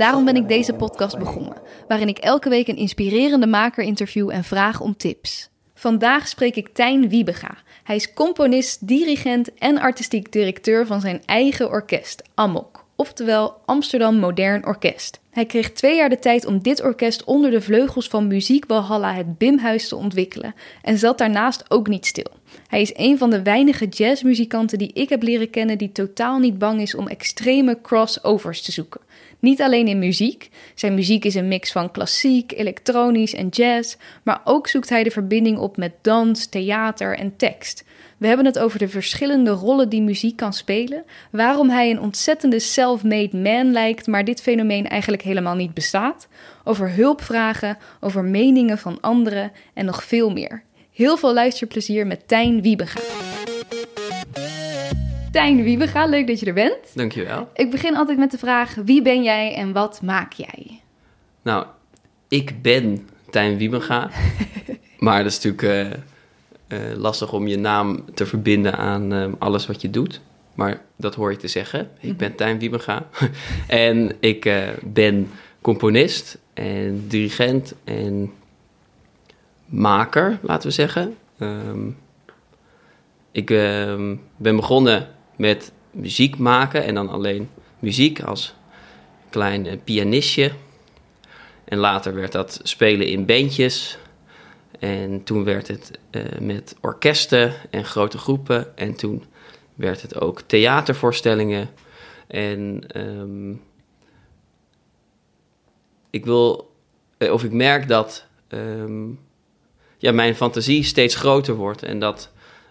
Daarom ben ik deze podcast begonnen, waarin ik elke week een inspirerende maker interview en vraag om tips. Vandaag spreek ik Tijn Wiebega. Hij is componist, dirigent en artistiek directeur van zijn eigen orkest, Amok, oftewel Amsterdam Modern Orkest. Hij kreeg twee jaar de tijd om dit orkest onder de vleugels van Muziek Walhalla het Bimhuis te ontwikkelen en zat daarnaast ook niet stil. Hij is een van de weinige jazzmuzikanten die ik heb leren kennen die totaal niet bang is om extreme crossovers te zoeken. Niet alleen in muziek, zijn muziek is een mix van klassiek, elektronisch en jazz, maar ook zoekt hij de verbinding op met dans, theater en tekst. We hebben het over de verschillende rollen die muziek kan spelen, waarom hij een ontzettende self-made man lijkt, maar dit fenomeen eigenlijk helemaal niet bestaat, over hulpvragen, over meningen van anderen en nog veel meer. Heel veel luisterplezier met Tijn Wiebega. Tijn Wiebega, leuk dat je er bent. Dankjewel. Ik begin altijd met de vraag: wie ben jij en wat maak jij? Nou, ik ben Tijn Wiebenga. maar dat is natuurlijk eh, eh, lastig om je naam te verbinden aan eh, alles wat je doet. Maar dat hoor je te zeggen. Ik ben Tijn Wiebenga. en ik eh, ben componist en dirigent en maker, laten we zeggen. Ehm, ik ehm, ben begonnen met muziek maken en dan alleen muziek als klein eh, pianistje. En later werd dat spelen in bandjes. En toen werd het eh, met orkesten en grote groepen. En toen werd het ook theatervoorstellingen. En ehm, ik wil, eh, of ik merk dat ehm, ja, mijn fantasie steeds groter wordt. En dat,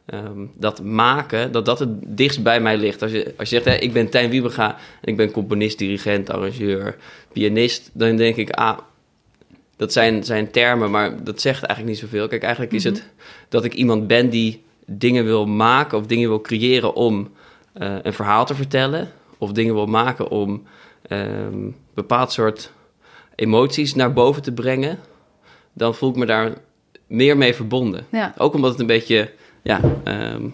ehm, dat maken, dat dat het dichtst bij mij ligt. Als je, als je zegt, hè, ik ben Tijn Wiebega en ik ben componist, dirigent, arrangeur, pianist. Dan denk ik, ah, dat zijn, zijn termen, maar dat zegt eigenlijk niet zoveel. Kijk, eigenlijk is het dat ik iemand ben die dingen wil maken of dingen wil creëren om eh, een verhaal te vertellen. Of dingen wil maken om een bepaald soort emoties naar boven te brengen. Dan voel ik me daar meer mee verbonden. Ja. Ook omdat het een beetje, ja, ehm,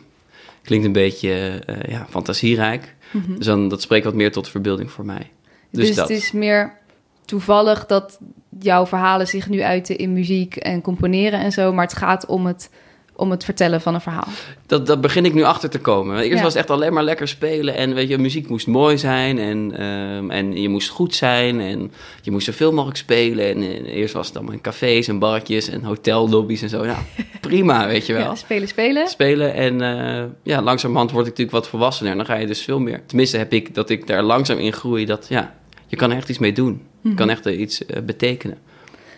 klinkt een beetje eh, ja, fantasierijk. Dus dan, dat spreekt wat meer tot verbeelding voor mij. Dus, Dus, dat. het is meer toevallig dat jouw verhalen zich nu uiten in muziek en componeren en zo, maar het gaat om het, om het vertellen van een verhaal. Dat, dat begin ik nu achter te komen. Eerst Ja. was het echt alleen maar lekker spelen. En weet je, muziek moest mooi zijn. En, ehm, en je moest goed zijn. En je moest zoveel mogelijk spelen. En, eerst was het allemaal in cafés en barretjes en hotellobby's en zo. Ja, prima, weet je wel. Ja, spelen, spelen. Spelen en eh, ja, langzamerhand word ik natuurlijk wat volwassener. En dan ga je dus veel meer... Tenminste heb ik dat ik daar langzaam in groei. Dat ja, je kan er echt iets mee doen. Je kan echt iets eh, betekenen.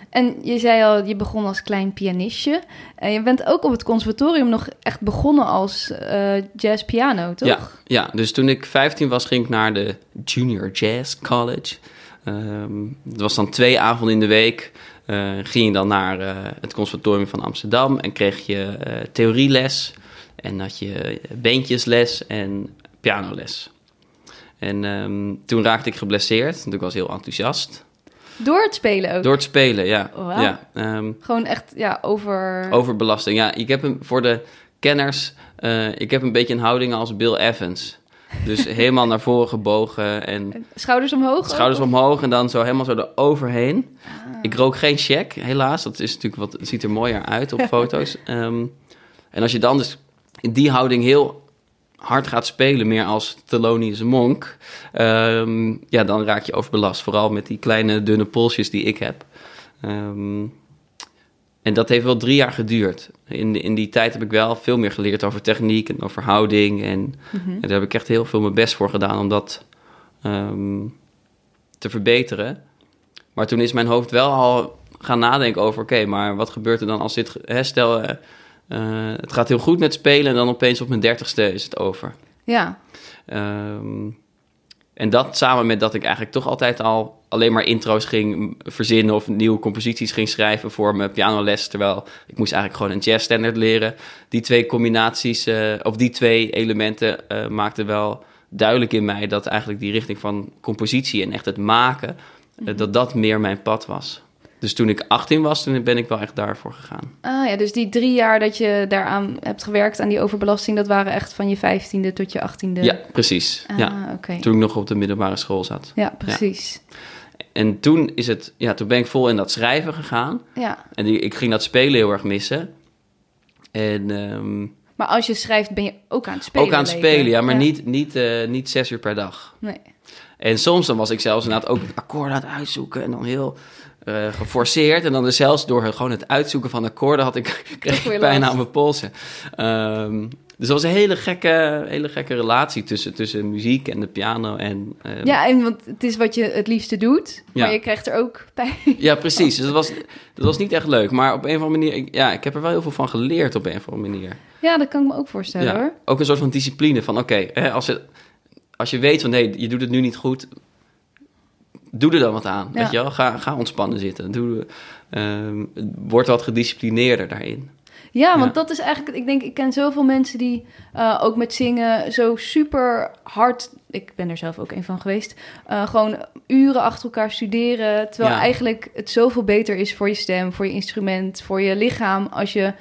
En je zei al, je begon als klein pianistje. En je bent ook op het conservatorium nog echt begonnen als eh jazz piano, toch? Ja, ja, dus toen ik 15 was, ging ik naar de Junior Jazz College. Ehm dat was dan twee avonden in de week. Eh, ging je dan naar eh, het conservatorium van Amsterdam en kreeg je theorieles. En had je bandjesles en pianoles. En ehm, toen raakte ik geblesseerd, want ik was heel enthousiast. Door het spelen ook. Door het spelen, ja. Wauw. ja ehm, Gewoon echt, ja, over... Overbelasting. Ja, ik heb hem voor de kenners. eh, ik heb een beetje een houding als Bill Evans. Dus helemaal naar voren gebogen en Schouders omhoog? schouders ook? omhoog en dan zo helemaal zo eroverheen. Ik rook geen check, helaas. Dat is natuurlijk wat, het ziet er mooier uit op foto's. Ehm, en als je dan dus in die houding heel hard gaat spelen, meer als Thelonious Monk, ehm, ja, dan raak je overbelast. Vooral met die kleine dunne polsjes die ik heb. Ehm, en dat heeft wel drie jaar geduurd. In, in die tijd heb ik wel veel meer geleerd over techniek en over houding. En, en daar heb ik echt heel veel mijn best voor gedaan om dat ehm, te verbeteren. Maar toen is mijn hoofd wel al gaan nadenken over... oké, maar wat gebeurt er dan als dit... Hè, stel, eh, het gaat heel goed met spelen... en dan opeens op mijn dertigste is het over. Ja, Ehm, En dat samen met dat ik eigenlijk toch altijd al alleen maar intro's ging verzinnen of nieuwe composities ging schrijven voor mijn pianoles. Terwijl ik moest eigenlijk gewoon een jazzstandard leren. Die twee combinaties, eh, of die twee elementen eh, maakten wel duidelijk in mij dat eigenlijk die richting van compositie en echt het maken, eh, dat dat meer mijn pad was. Dus toen ik 18 was, toen ben ik wel echt daarvoor gegaan. Ah ja, dus die drie jaar dat je daaraan hebt gewerkt, aan die overbelasting, dat waren echt van je vijftiende tot je achttiende? Ja, precies. Ah, ja. Toen ik nog op de middelbare school zat. Ja, precies. En toen, is het, ja, toen ben ik vol in dat schrijven gegaan. Ja. En die, ik ging dat spelen heel erg missen. En ehm, Maar als je schrijft, ben je ook aan het spelen? ook aan het spelen, ja, maar Niet, niet, eh, niet zes uur per dag. Nee. En soms dan was ik zelfs inderdaad ook akkoorden aan het uitzoeken en dan heel eh, geforceerd. En dan dus zelfs door gewoon het uitzoeken van akkoorden had ik, kreeg ik aan mijn polsen. Ehm, dus dat was een hele gekke, hele gekke relatie tussen, tussen muziek en de piano. En, ehm, Ja, en want het is wat je het liefste doet, maar Ja. je krijgt er ook pijn. Ja, precies. Dus dat was, dat was niet echt leuk. Maar op een of andere manier... Ik, ja, ik heb er wel heel veel van geleerd op een of andere manier. Ja, dat kan ik me ook voorstellen Ja, hoor. ook een soort van discipline van... Oké, als, het- als je weet van... Nee, je doet het nu niet goed... Doe er dan wat aan, Ja. weet je wel? Ga, ga ontspannen zitten. Doe, ehm, word wat gedisciplineerder daarin. Ja, want Ja. dat is eigenlijk, ik denk, ik ken zoveel mensen die eh, ook met zingen zo super hard, ik ben er zelf ook een van geweest, eh, gewoon uren achter elkaar studeren. Terwijl Ja. eigenlijk het zoveel beter is voor je stem, voor je instrument, voor je lichaam, als je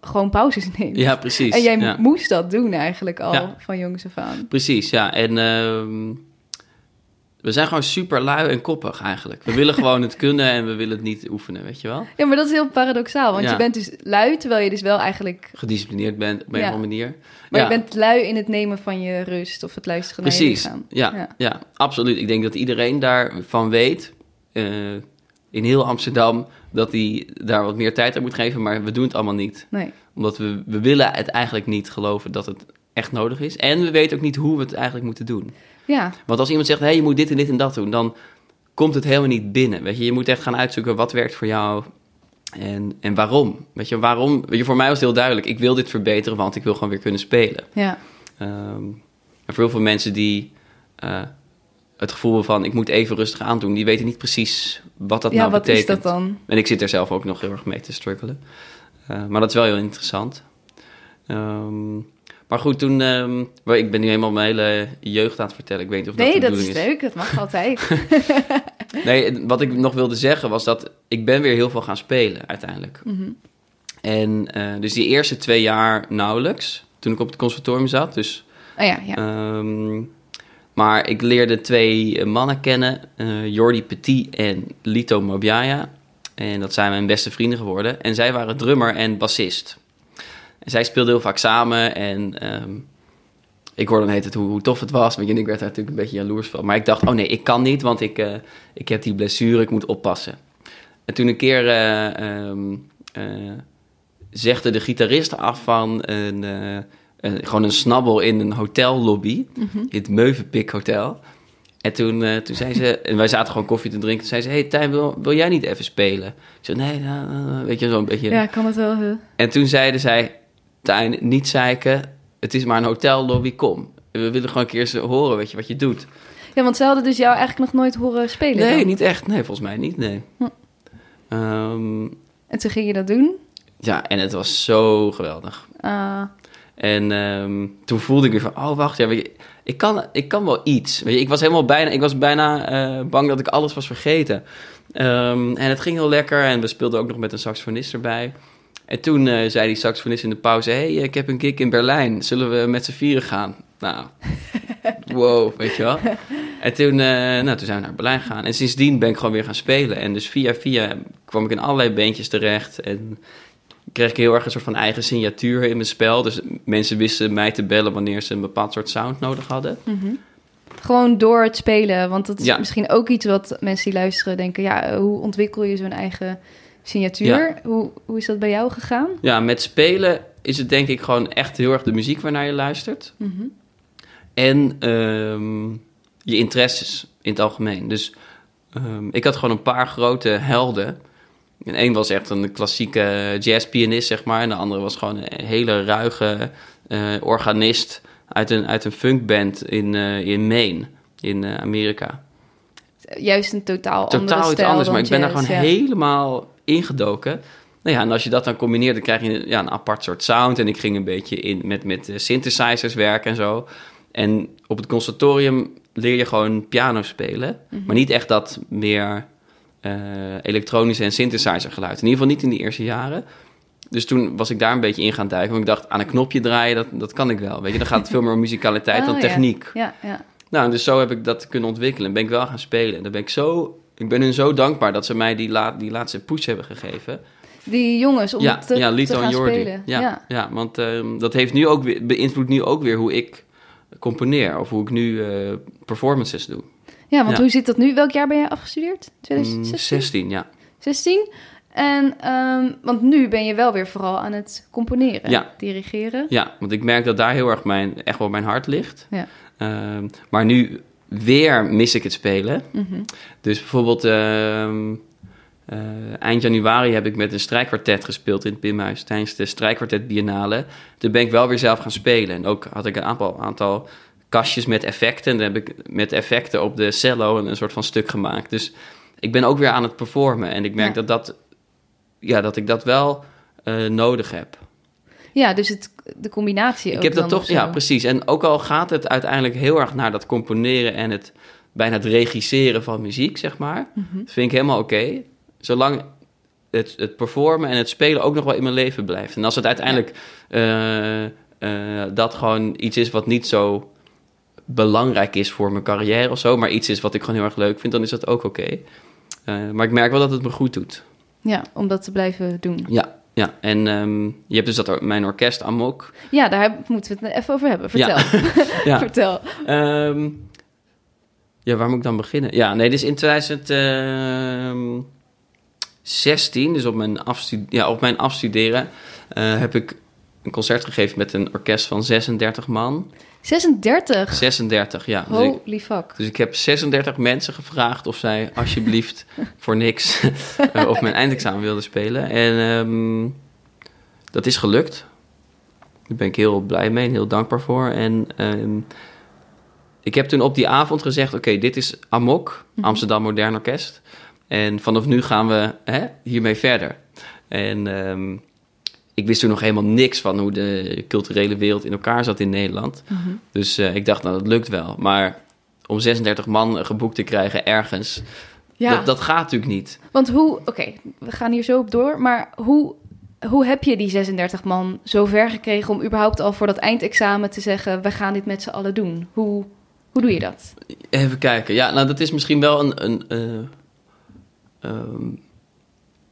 gewoon pauzes neemt. Ja, precies. en jij ja. moest dat doen eigenlijk al Ja. van jongs af aan. Precies, ja. En ehm, we zijn gewoon super lui en koppig eigenlijk. We willen gewoon het kunnen en we willen het niet oefenen, weet je wel? Ja, maar dat is heel paradoxaal, want Ja. je bent dus lui, terwijl je dus wel eigenlijk... Gedisciplineerd bent op een of andere manier. Maar je bent lui in het nemen van je rust of het luisteren naar je Precies, lichaam. ja, Ja. ja. absoluut. Ik denk dat iedereen daarvan weet, eh, in heel Amsterdam, dat hij daar wat meer tijd aan moet geven, maar we doen het allemaal niet. Nee. Omdat we, we willen het eigenlijk niet geloven dat het echt nodig is. En we weten ook niet hoe we het eigenlijk moeten doen. Ja, Want als iemand zegt, hé, hey, je moet dit en dit en dat doen, dan komt het helemaal niet binnen. Weet je, je moet echt gaan uitzoeken wat werkt voor jou en, en waarom. Weet je, waarom? Weet je, voor mij was het heel duidelijk, ik wil dit verbeteren, want ik wil gewoon weer kunnen spelen. ja. Ehm, en voor heel veel mensen die eh, het gevoel van ik moet even rustig aandoen, die weten niet precies wat dat ja, nou wat betekent. is dat dan? En ik zit er zelf ook nog heel erg mee te struggelen. Eh, maar dat is wel heel interessant. Ehm, maar goed, toen. ehm, ik ben nu helemaal mijn hele jeugd aan het vertellen. Ik weet niet of dat Nee, de dat is bedoeling is. leuk. Dat mag altijd. Nee, wat ik nog wilde zeggen was dat ik ben weer heel veel gaan spelen uiteindelijk. Mhm. En eh, dus die eerste twee jaar nauwelijks, toen ik op het conservatorium zat. Dus Oh ja, ja. Ehm, maar ik leerde twee eh, mannen kennen, eh Jordi Petit en Lito Mobiaya. En dat zijn mijn beste vrienden geworden. En zij waren drummer en bassist. En zij speelden heel vaak samen en ehm, ik hoorde dan heet het hoe, hoe tof het was. Ik werd daar natuurlijk een beetje jaloers van. Maar ik dacht, oh nee, ik kan niet, want ik, eh, ik heb die blessure, ik moet oppassen. En toen een keer eh, ehm, eh, zegde de gitarist af van een, een- gewoon een snabbel in een hotellobby, Mhm. in het Meuvenpik Hotel. En toen, eh, toen zei ze, en wij zaten gewoon koffie te drinken, toen zei ze, hey Tijn, wil, wil jij niet even spelen? Ik zei, nee, nou, nou, nou, weet je, zo'n beetje. Ja, kan het wel. En toen zeiden zij, Tijn, niet zeiken, het is maar een hotellobby, kom. We willen gewoon een keer eens horen, weet je, wat je doet. Ja, want ze hadden dus jou eigenlijk nog nooit horen spelen. Nee, dan. niet echt. Nee, volgens mij niet, nee. Hm. Ehm, En toen ging je dat doen. ja, en het was zo geweldig. Ah, En ehm, toen voelde ik weer van, oh wacht, ja, je, ik, kan, ik kan wel iets. Weet je, ik was helemaal bijna, ik was bijna eh, bang dat ik alles was vergeten. Ehm, en het ging heel lekker en we speelden ook nog met een saxofonist erbij. En toen eh, zei die saxofonist in de pauze, hey, ik heb een gig in Berlijn, zullen we met z'n vieren gaan? Nou, wow, weet je wel. En toen, eh, nou, toen zijn we naar Berlijn gegaan. En sindsdien ben ik gewoon weer gaan spelen. En dus via via kwam ik in allerlei bandjes terecht. En kreeg ik heel erg een soort van eigen signatuur in mijn spel. Dus mensen wisten mij te bellen wanneer ze een bepaald soort sound nodig hadden. mhm. Gewoon door het spelen. Want dat is Ja. misschien ook iets wat mensen die luisteren denken... ja, hoe ontwikkel je zo'n eigen signatuur? Ja. Hoe, hoe is dat bij jou gegaan? Ja, met spelen is het denk ik gewoon echt heel erg de muziek waarnaar je luistert. Mhm. En ehm, je interesses in het algemeen. Dus ehm, ik had gewoon een paar grote helden. En één was echt een klassieke jazzpianist, zeg maar. En de andere was gewoon een hele ruige eh, organist uit een, uit een funkband in, eh, in Maine. in eh, Amerika. Juist een totaal, andere Totaal iets anders, maar ik ben daar gewoon ja. helemaal ingedoken. Nou ja, en als je dat dan combineert, dan krijg je ja, een apart soort sound. En ik ging een beetje in met, met synthesizers werken en zo. En op het conservatorium leer je gewoon piano spelen. Mhm. Maar niet echt dat meer elektronische en synthesizer geluid. In ieder geval niet in die eerste jaren. Dus toen was ik daar een beetje in gaan duiken. Want ik dacht, aan een knopje draaien, dat, dat kan ik wel. Weet je, dan gaat het veel meer om muzikaliteit dan Oh, techniek. Ja, ja. Nou, dus zo heb ik dat kunnen ontwikkelen. En ben ik wel gaan spelen. En dan ben ik zo... Ik ben hun zo dankbaar dat ze mij die, la, die laatste push hebben gegeven. Die jongens om ja, te, ja, te Lito gaan en Jordi. spelen. Ja, ja. ja. want ehm, dat heeft nu ook weer, beïnvloedt nu ook weer hoe ik componeer. Of hoe ik nu eh, performances doe. Ja, want Ja. hoe zit dat nu? Welk jaar ben jij afgestudeerd? Mm, 2016? 16, ja. 16? En, ehm, want nu ben je wel weer vooral aan het componeren, Ja. dirigeren. Ja, want ik merk dat daar heel erg mijn, echt wel mijn hart ligt. Ja. Ehm, maar nu weer mis ik het spelen. Mhm. Dus bijvoorbeeld ehm, eh, eind januari heb ik met een strijkkwartet gespeeld in het Pimhuis tijdens de strijkkwartet biennale. Toen ben ik wel weer zelf gaan spelen. En ook had ik een aantal, aantal kastjes met effecten. En dan heb ik met effecten op de cello een, een soort van stuk gemaakt. Dus ik ben ook weer aan het performen. En ik merk Ja. dat, dat, ja, dat ik dat wel eh, nodig heb. Ja, dus het, de combinatie Ik heb dat toch, ja, precies. En ook al gaat het uiteindelijk heel erg naar dat componeren en het bijna het regisseren van muziek, zeg maar. Mhm. Dat vind ik helemaal oké. Zolang het, het performen en het spelen ook nog wel in mijn leven blijft. En als het uiteindelijk eh, eh, dat gewoon iets is wat niet zo belangrijk is voor mijn carrière of zo, maar iets is wat ik gewoon heel erg leuk vind, dan is dat ook oké. Eh, maar ik merk wel dat het me goed doet. Ja, om dat te blijven doen. Ja, ja. En ehm, je hebt dus dat, mijn orkest Amok. Ja, daar moeten we het even over hebben. Vertel. Ja. Vertel. Ehm, ja, waar moet ik dan beginnen? Ja, nee, dus in 2016, dus op mijn, afstu ja, op mijn afstuderen, eh, heb ik een concert gegeven met een orkest van 36 man. 36. 36, ja. Dus ik, Holy fuck. dus ik heb 36 mensen gevraagd of zij alsjeblieft voor niks eh, op mijn eindexamen wilden spelen. En ehm, dat is gelukt. Daar ben ik heel blij mee en heel dankbaar voor. En ehm, ik heb toen op die avond gezegd: Oké, dit is Amok, Mhm. Amsterdam Modern Orkest. En vanaf nu gaan we hè, hiermee verder. En ehm, ik wist toen nog helemaal niks van hoe de culturele wereld in elkaar zat in Nederland. Mhm. Dus eh, ik dacht, nou, dat lukt wel. Maar om 36 man geboekt te krijgen ergens, Ja, dat, dat gaat natuurlijk niet. want hoe... Oké, we gaan hier zo op door. Maar hoe, hoe heb je die 36 man zo ver gekregen... om überhaupt al voor dat eindexamen te zeggen... we gaan dit met z'n allen doen? Hoe, hoe doe je dat? Even kijken. Ja, nou, dat is misschien wel een... een eh, ehm,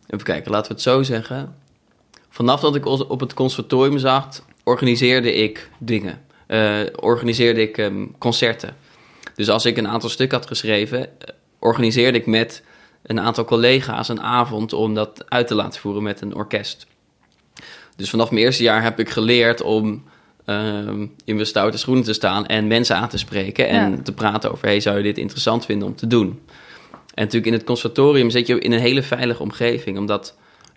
even kijken, laten we het zo zeggen. Vanaf dat ik op het conservatorium zat, organiseerde ik dingen. Eh, organiseerde ik ehm, concerten. Dus als ik een aantal stukken had geschreven, eh, organiseerde ik met een aantal collega's een avond om dat uit te laten voeren met een orkest. Dus vanaf mijn eerste jaar heb ik geleerd om ehm, in mijn stoute schoenen te staan en mensen aan te spreken en Ja. te praten over: hey, zou je dit interessant vinden om te doen? En natuurlijk in het conservatorium zit je in een hele veilige omgeving, omdat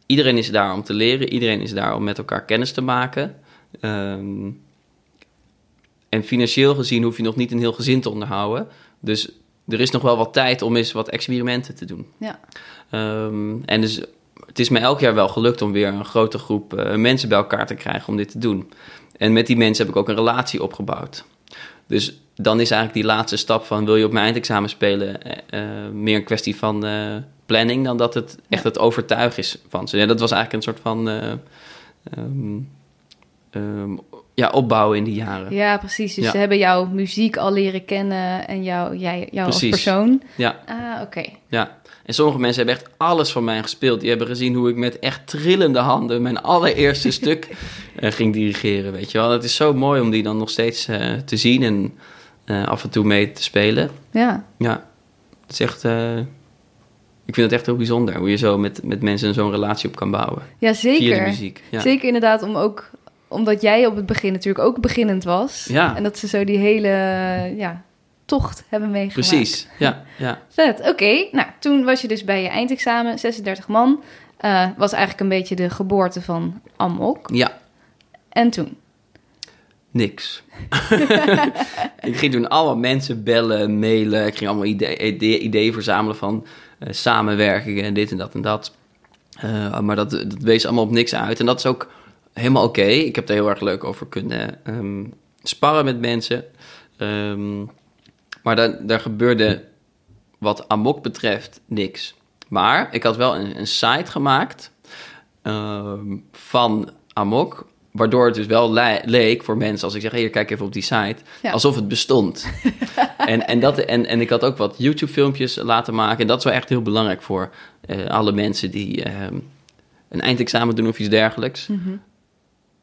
iedereen is daar om te leren, iedereen is daar om met elkaar kennis te maken. Ehm, en financieel gezien hoef je nog niet een heel gezin te onderhouden. Dus er is nog wel wat tijd om eens wat experimenten te doen. Ja. Ehm, en dus het is me elk jaar wel gelukt om weer een grote groep eh, mensen bij elkaar te krijgen om dit te doen. En met die mensen heb ik ook een relatie opgebouwd. Dus dan is eigenlijk die laatste stap van wil je op mijn eindexamen spelen eh, eh, meer een kwestie van eh, planning dan dat het echt het overtuigen is van ze. Ja, dat was eigenlijk een soort van ehm, ja, opbouwen in die jaren. Ja, precies. Dus Ja. ze hebben jouw muziek al leren kennen... en jou, jij, jou als persoon. Ja. Ah, oké. Ja, en sommige mensen hebben echt alles van mij gespeeld. Die hebben gezien hoe ik met echt trillende handen mijn allereerste stuk eh, ging dirigeren, weet je wel. Het is zo mooi om die dan nog steeds eh, te zien en eh, af en toe mee te spelen. Ja. Ja, het is echt... ik vind het echt heel bijzonder hoe je zo met, met mensen zo'n relatie op kan bouwen. Ja, Via de zeker. muziek. Ja. Zeker inderdaad, om ook, omdat jij op het begin natuurlijk ook beginnend was. Ja. En dat ze zo die hele ja, tocht hebben meegemaakt. Precies, ja, ja. Vet, oké. Nou, toen was je dus bij je eindexamen, 36 man. Eh, was eigenlijk een beetje de geboorte van Amok. Ja, En toen? Niks. ik ging toen allemaal mensen bellen, mailen. Ik ging allemaal ideeën idee, idee verzamelen van uh, samenwerkingen en dit en dat en dat. Uh, maar dat, dat wees allemaal op niks uit. En dat is ook helemaal oké. Okay. Ik heb er heel erg leuk over kunnen um, sparren met mensen. Um, maar daar, daar gebeurde wat Amok betreft niks. Maar ik had wel een, een site gemaakt um, van Amok. Waardoor het dus wel leek voor mensen, als ik zeg, hier kijk even op die site, ja. alsof het bestond. en, en, dat, en, en ik had ook wat YouTube-filmpjes laten maken. En dat is wel echt heel belangrijk voor uh, alle mensen die uh, een eindexamen doen of iets dergelijks. Mm -hmm.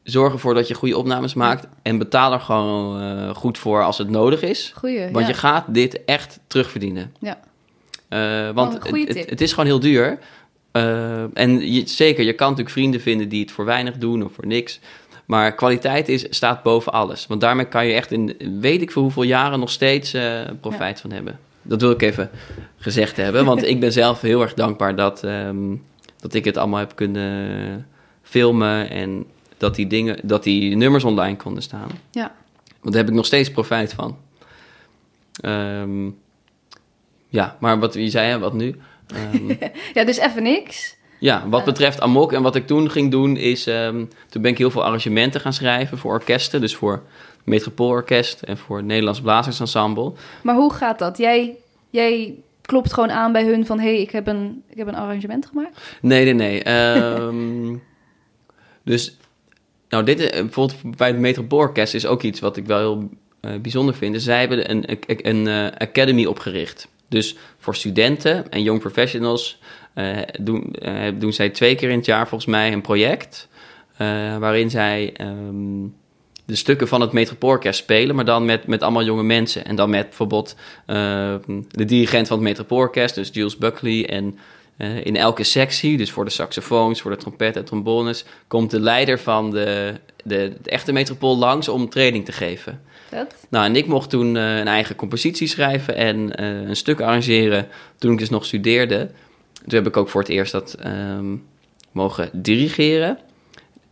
Zorg ervoor dat je goede opnames maakt en betaal er gewoon uh, goed voor als het nodig is. Goeie, want ja. je gaat dit echt terugverdienen. Ja. Uh, want het, het, het, is gewoon heel duur. Uh, en je, zeker, je kan natuurlijk vrienden vinden die het voor weinig doen of voor niks. Maar kwaliteit is, staat boven alles. Want daarmee kan je echt in weet ik voor hoeveel jaren nog steeds profijt ja. van hebben. Dat wil ik even gezegd hebben. Want ik ben zelf heel erg dankbaar dat, um, dat ik het allemaal heb kunnen filmen. En dat die, dingen, dat die nummers online konden staan. Ja. Want daar heb ik nog steeds profijt van. Um, ja, maar wat wie zei, wat nu? Um, ja, dus even niks. Ja, wat betreft Amok en wat ik toen ging doen is... Um, toen ben ik heel veel arrangementen gaan schrijven voor orkesten. Dus voor Metropoolorkest en voor het Nederlands Blazersensemble. Maar hoe gaat dat? Jij, jij klopt gewoon aan bij hun van... hé, hey, ik, heb een, ik heb een arrangement gemaakt? Nee, nee, nee. um, dus, nou, dit is, bijvoorbeeld bij het Metropoolorkest is ook iets wat ik wel heel uh, bijzonder vind. Dus zij hebben een, een, een uh, academy opgericht. Dus voor studenten en young professionals doen, doen zij twee keer in het jaar volgens mij een project. Waarin zij um, de stukken van het Metropoolorkest spelen, maar dan met, met allemaal jonge mensen. En dan met bijvoorbeeld de dirigent van het Metropoolorkest, dus Jules Buckley. En in elke sectie, dus voor de saxofoons, voor de trompet en trombones, komt de leider van de, de, de echte metropool langs om training te geven. Dat? Nou, en ik mocht toen uh, een eigen compositie schrijven en uh, een stuk arrangeren toen ik dus nog studeerde. Toen heb ik ook voor het eerst dat um, mogen dirigeren.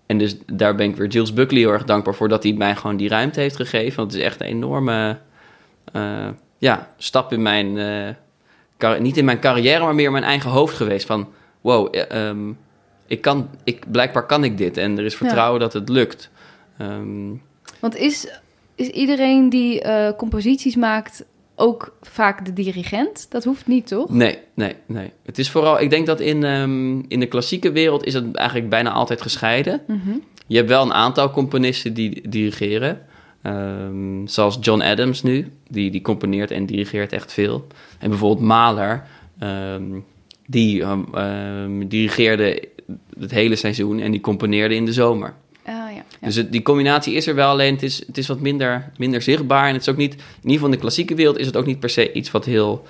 En dus daar ben ik weer Jules Buckley heel erg dankbaar voor dat hij mij gewoon die ruimte heeft gegeven. Want het is echt een enorme ja, stap in mijn, niet in mijn carrière, maar meer in mijn eigen hoofd geweest. Van wow, um, ik kan, ik, blijkbaar kan ik dit en er is vertrouwen ja. dat het lukt. Um, Want is is iedereen die uh, composities maakt ook vaak de dirigent? Dat hoeft niet, toch? Nee, nee, nee. Het is vooral, ik denk dat in, um, in de klassieke wereld is het eigenlijk bijna altijd gescheiden. Mm -hmm. Je hebt wel een aantal componisten die dirigeren. Um, zoals John Adams nu, die, die componeert en dirigeert echt veel. En bijvoorbeeld Mahler, um, die um, dirigeerde het hele seizoen en die componeerde in de zomer. Uh, ja, ja. Dus het, die combinatie is er wel, alleen het is, het is wat minder, minder zichtbaar. En het is ook niet, in ieder geval in de klassieke wereld, is het ook niet per se iets wat heel.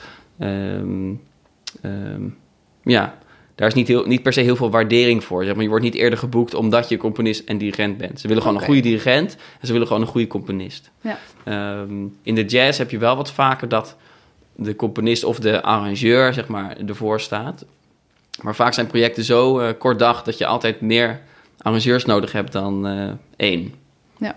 Ja, daar is niet, heel, niet per se heel veel waardering voor. Zeg maar. Je wordt niet eerder geboekt omdat je componist en dirigent bent. Ze willen gewoon okay. een goede dirigent en ze willen gewoon een goede componist. Ja. Um, in de jazz heb je wel wat vaker dat de componist of de arrangeur zeg maar, ervoor staat. Maar vaak zijn projecten zo uh, kort dag dat je altijd meer arrangeurs nodig hebt dan uh, één. Ja.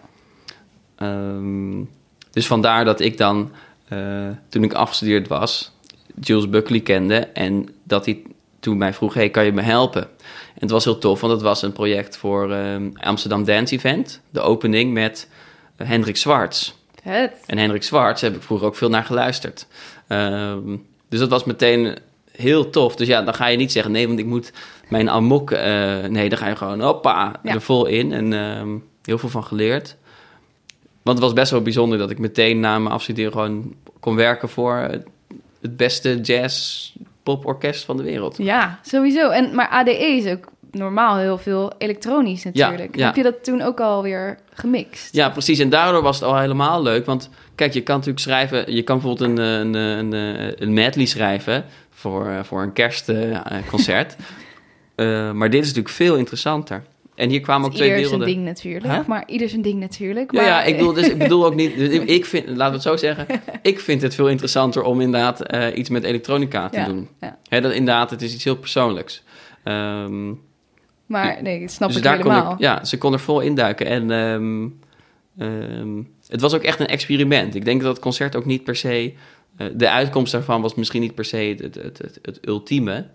Um, dus vandaar dat ik dan, uh, toen ik afgestudeerd was, Jules Buckley kende en dat hij toen mij vroeg, hey, kan je me helpen? En het was heel tof, want het was een project voor um, Amsterdam Dance Event, de opening met Hendrik Zwarts. Het. En Hendrik Zwarts heb ik vroeger ook veel naar geluisterd. Um, dus dat was meteen heel tof. Dus ja, dan ga je niet zeggen, nee, want ik moet mijn amok... Uh, nee, dan ga je gewoon, hoppa, ja. er vol in. En uh, heel veel van geleerd. Want het was best wel bijzonder dat ik meteen na mijn afstuderen gewoon kon werken voor het beste jazz poporkest van de wereld. Ja, sowieso. En, maar ADE is ook normaal heel veel elektronisch natuurlijk. Ja, ja. Heb je dat toen ook alweer gemixt? Ja, precies. En daardoor was het al helemaal leuk. Want kijk, je kan natuurlijk schrijven... Je kan bijvoorbeeld een, een, een, een medley schrijven voor, voor een kerstconcert. uh, maar dit is natuurlijk veel interessanter. En hier kwamen ook twee ieder werelden. zijn ding natuurlijk, huh? maar ieder zijn ding natuurlijk. Maar... ja, ik bedoel, dus, ik bedoel ook niet... Dus ik vind, laten we het zo zeggen... ik vind het veel interessanter om inderdaad uh, iets met elektronica te ja, doen. Ja. Dat, inderdaad, het is iets heel persoonlijks. Um, maar nee, dat snap dus ik daar helemaal. Kon ik, ja, ze kon er vol induiken. En um, ehm, het was ook echt een experiment. Ik denk dat het concert ook niet per se... eh, de uitkomst daarvan was misschien niet per se het, het, het, het ultieme.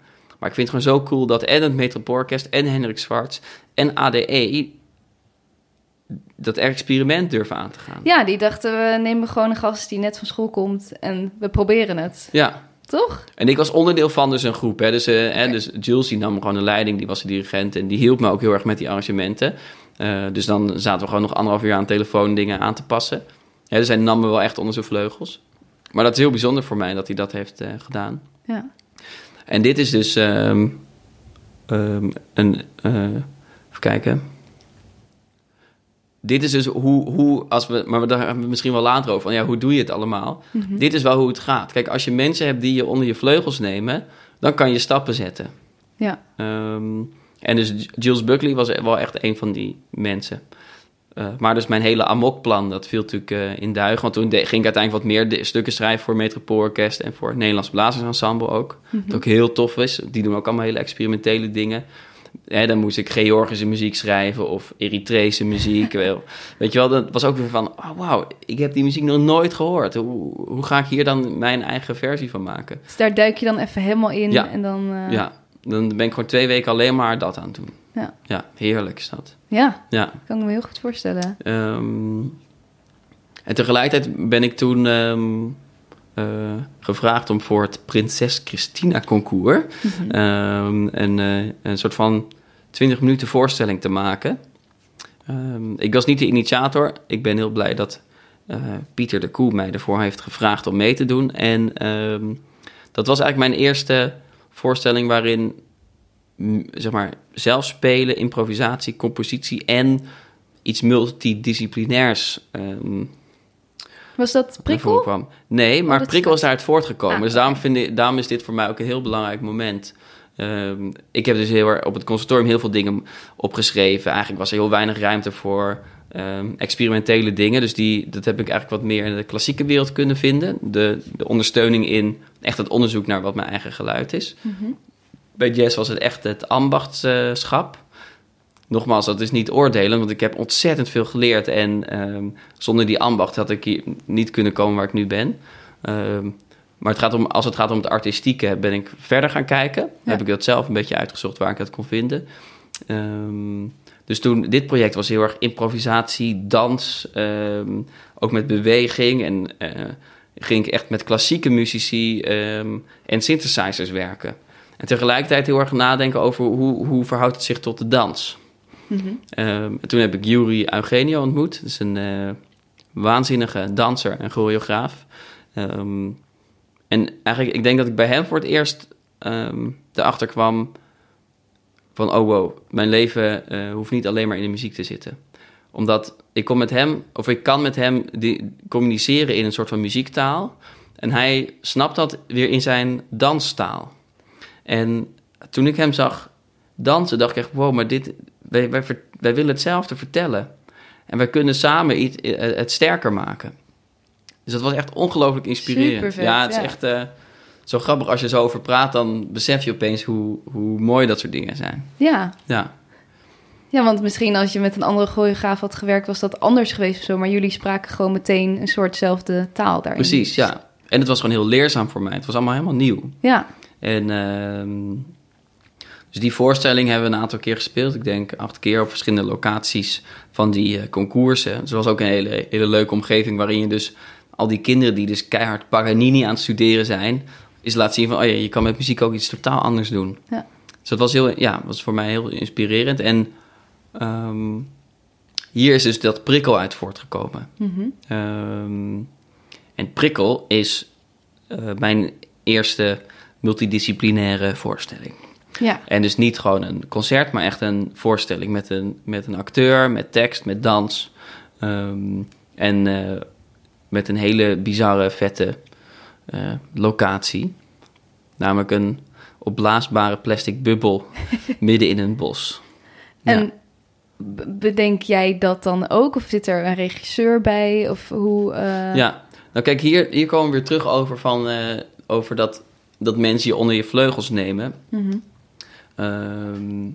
Maar ik vind het gewoon zo cool dat en het Metropoolorkest en Hendrik Zwarts en ADE... dat experiment durven aan te gaan. Ja, die dachten we nemen gewoon een gast die net van school komt en we proberen het. Ja, Toch? En ik was onderdeel van dus een groep. Hè. Dus, hè, dus Jules die nam gewoon de leiding, die was de dirigent. En die hielp me ook heel erg met die arrangementen. Eh, dus dan zaten we gewoon nog anderhalf uur aan telefoon dingen aan te passen. Ja, dus hij nam me wel echt onder zijn vleugels. Maar dat is heel bijzonder voor mij dat hij dat heeft eh, gedaan. Ja. En dit is dus ehm, ehm, een. eh, even kijken. Dit is dus hoe, hoe als we, maar daar hebben we misschien wel later over. Van, ja, hoe doe je het allemaal? Mhm. Dit is wel hoe het gaat. Kijk, als je mensen hebt die je onder je vleugels nemen, dan kan je stappen zetten. Ja. Ehm, en dus Jules Buckley was wel echt een van die mensen. Eh, maar dus mijn hele amokplan, dat viel natuurlijk eh, in duigen. Want toen de- ging ik uiteindelijk wat meer de- stukken schrijven voor Metropoolorkest en voor het Nederlands Blazersensemble ook. Wat ook heel tof is. Die doen ook allemaal hele experimentele dingen. Hè, dan moest ik Georgische muziek schrijven of Eritrese muziek. Weet je wel, dat was ook weer van, oh, wauw, ik heb die muziek nog nooit gehoord. Hoe, hoe ga ik hier dan mijn eigen versie van maken? Dus daar duik je dan even helemaal in Ja. en dan... eh, Ja, dan ben ik gewoon twee weken alleen maar dat aan het doen. Ja. Ja, heerlijk is dat. Ja, Ja. kan ik me heel goed voorstellen. Ehm, en tegelijkertijd ben ik toen ehm, eh, gevraagd om voor het Prinses Christina concours ehm, een, eh, een soort van 20 minuten voorstelling te maken. Ehm, ik was niet de initiator. Ik ben heel blij dat eh, Pieter de Koe mij ervoor heeft gevraagd om mee te doen. En ehm, dat was eigenlijk mijn eerste voorstelling waarin zeg maar, zelf spelen, improvisatie, compositie en iets multidisciplinairs ehm Was dat prikkel? kwam. Nee, maar dat is prikkel is daaruit voortgekomen. Ah, dus daarom, vind ik, daarom is dit voor mij ook een heel belangrijk moment. Ehm, ik heb dus heel erg op het conservatorium heel veel dingen opgeschreven. Eigenlijk was er heel weinig ruimte voor ehm, experimentele dingen. Dus die, dat heb ik eigenlijk wat meer in de klassieke wereld kunnen vinden. De, de ondersteuning in echt het onderzoek naar wat mijn eigen geluid is. Mhm. Bij jazz was het echt het ambachtschap. Nogmaals, dat is niet oordelen, want ik heb ontzettend veel geleerd. En ehm, zonder die ambacht had ik hier niet kunnen komen waar ik nu ben. Ehm, maar het gaat om, als het gaat om het artistieke, ben ik verder gaan kijken. Ja. Heb ik dat zelf een beetje uitgezocht waar ik het kon vinden. Ehm, dus toen, dit project was heel erg improvisatie, dans, ook met beweging. En eh, ging ik echt met klassieke muzici en synthesizers werken. En tegelijkertijd heel erg nadenken over hoe, hoe verhoudt het zich tot de dans. Mhm. Ehm, en toen heb ik Yuri Eugenio ontmoet. Dat is een eh, waanzinnige danser en choreograaf. Ehm, en eigenlijk, ik denk dat ik bij hem voor het eerst ehm erachter kwam van... oh wow, mijn leven eh, hoeft niet alleen maar in de muziek te zitten. Omdat ik kon met hem, of ik kan met hem die, communiceren in een soort van muziekktaal. En hij snapt dat weer in zijn danstaal. En toen ik hem zag dansen, dacht ik echt, wow, maar dit, wij, wij, willen hetzelfde vertellen. En wij kunnen samen iets, eh, het sterker maken. Dus dat was echt ongelooflijk inspirerend. Supervet, ja, het is ja. echt eh, zo grappig. Als je zo over praat, dan besef je opeens hoe, hoe mooi dat soort dingen zijn. Ja. Ja, ja, want misschien als je met een andere choreograaf had gewerkt, was dat anders geweest of zo. Maar jullie spraken gewoon meteen een soortzelfde taal daarin. precies, ja. En het was gewoon heel leerzaam voor mij. Het was allemaal helemaal nieuw. Ja, En ehm, dus die voorstelling hebben we een aantal keer gespeeld. Ik denk acht keer op verschillende locaties van die eh, concoursen. Dus het was ook een hele, hele leuke omgeving waarin je dus al die kinderen die dus keihard Paganini aan het studeren zijn, is laat zien van, oh ja, je kan met muziek ook iets totaal anders doen. Ja. Dus dat was, heel, ja, was voor mij heel inspirerend. En ehm, hier is dus dat prikkel uit voortgekomen. Mhm. Ehm, en prikkel is eh, mijn eerste multidisciplinaire voorstelling. ja. En dus niet gewoon een concert, maar echt een voorstelling met een, met een acteur, met tekst, met dans. Ehm, en eh, met een hele bizarre, vette eh, locatie. Namelijk een opblaasbare plastic bubbel midden in een bos. En bedenk jij dat dan ook? Of zit er een regisseur bij? Of hoe... eh, Ja, nou kijk, hier, hier komen we weer terug over, van, over dat, dat mensen je onder je vleugels nemen. mhm. Ehm,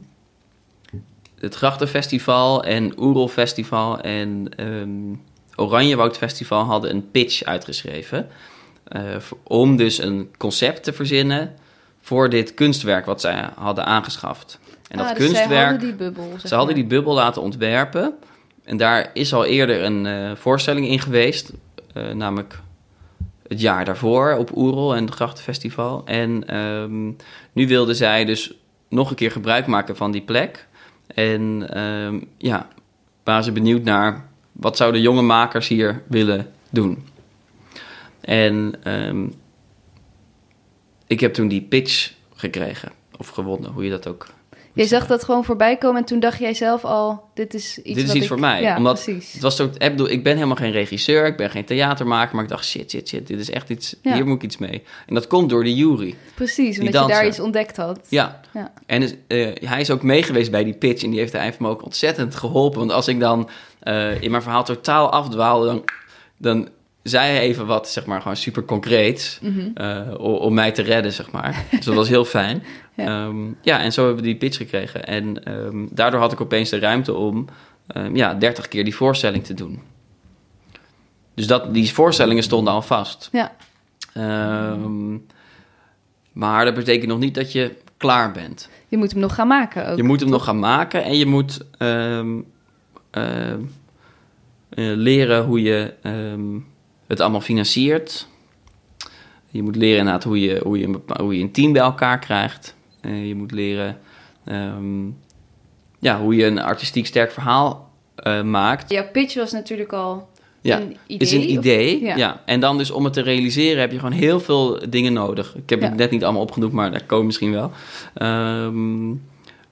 het Grachtenfestival en Oerol Festival en ehm Oranjewoud Festival hadden een pitch uitgeschreven. eh, om dus een concept te verzinnen voor dit kunstwerk wat zij hadden aangeschaft. En dat Ah, dus kunstwerk... Zij hadden die bubbel. Ze hadden die bubbel laten ontwerpen. En daar is al eerder een eh, voorstelling in geweest. eh, namelijk het jaar daarvoor op Oerol en het Grachtenfestival. En ehm, nu wilden zij dus nog een keer gebruik maken van die plek. En ehm, ja, waren ze benieuwd naar wat zouden jonge makers hier willen doen. En ehm, ik heb toen die pitch gekregen. Of gewonnen, hoe je dat ook Je zag dat gewoon voorbij komen en toen dacht jij zelf al, dit is iets Dit is wat iets ik- voor mij. Ja, Omdat precies. Het was zo, ik bedoel, ik ben helemaal geen regisseur, ik ben geen theatermaker, maar ik dacht, shit, shit, shit, dit is echt iets, Ja. hier moet ik iets mee. En dat komt door de jury. Precies, omdat je daar iets ontdekt had. Ja. Ja. En is, eh, hij is ook meegeweest bij die pitch en die heeft hij me ook ontzettend geholpen. Want als ik dan eh, in mijn verhaal totaal afdwaalde, dan, dan zei hij even wat, zeg maar, gewoon super concreets Mhm. eh, om mij te redden, zeg maar. dus dat was heel fijn. Ja. Ja, ja en zo hebben we die pitch gekregen. En ehm, daardoor had ik opeens de ruimte om ehm, ja, 30 keer die voorstelling te doen. Dus dat, die voorstellingen stonden al vast. Ja. Ehm, maar dat betekent nog niet dat je klaar bent. Je moet hem nog gaan maken ook. Je moet hem nog gaan maken en je moet ehm, ehm, eh, leren hoe je ehm, het allemaal financiert. Je moet leren inderdaad hoe je, hoe je, hoe je een team bij elkaar krijgt. Eh, je moet leren ehm, ja, hoe je een artistiek sterk verhaal eh, maakt. Jouw pitch was natuurlijk al Ja, een idee. is een of- idee. ja. ja. En dan dus om het te realiseren heb je gewoon heel veel dingen nodig. Ik heb Ja. het net niet allemaal opgenoemd, maar daar komen misschien wel. Ehm,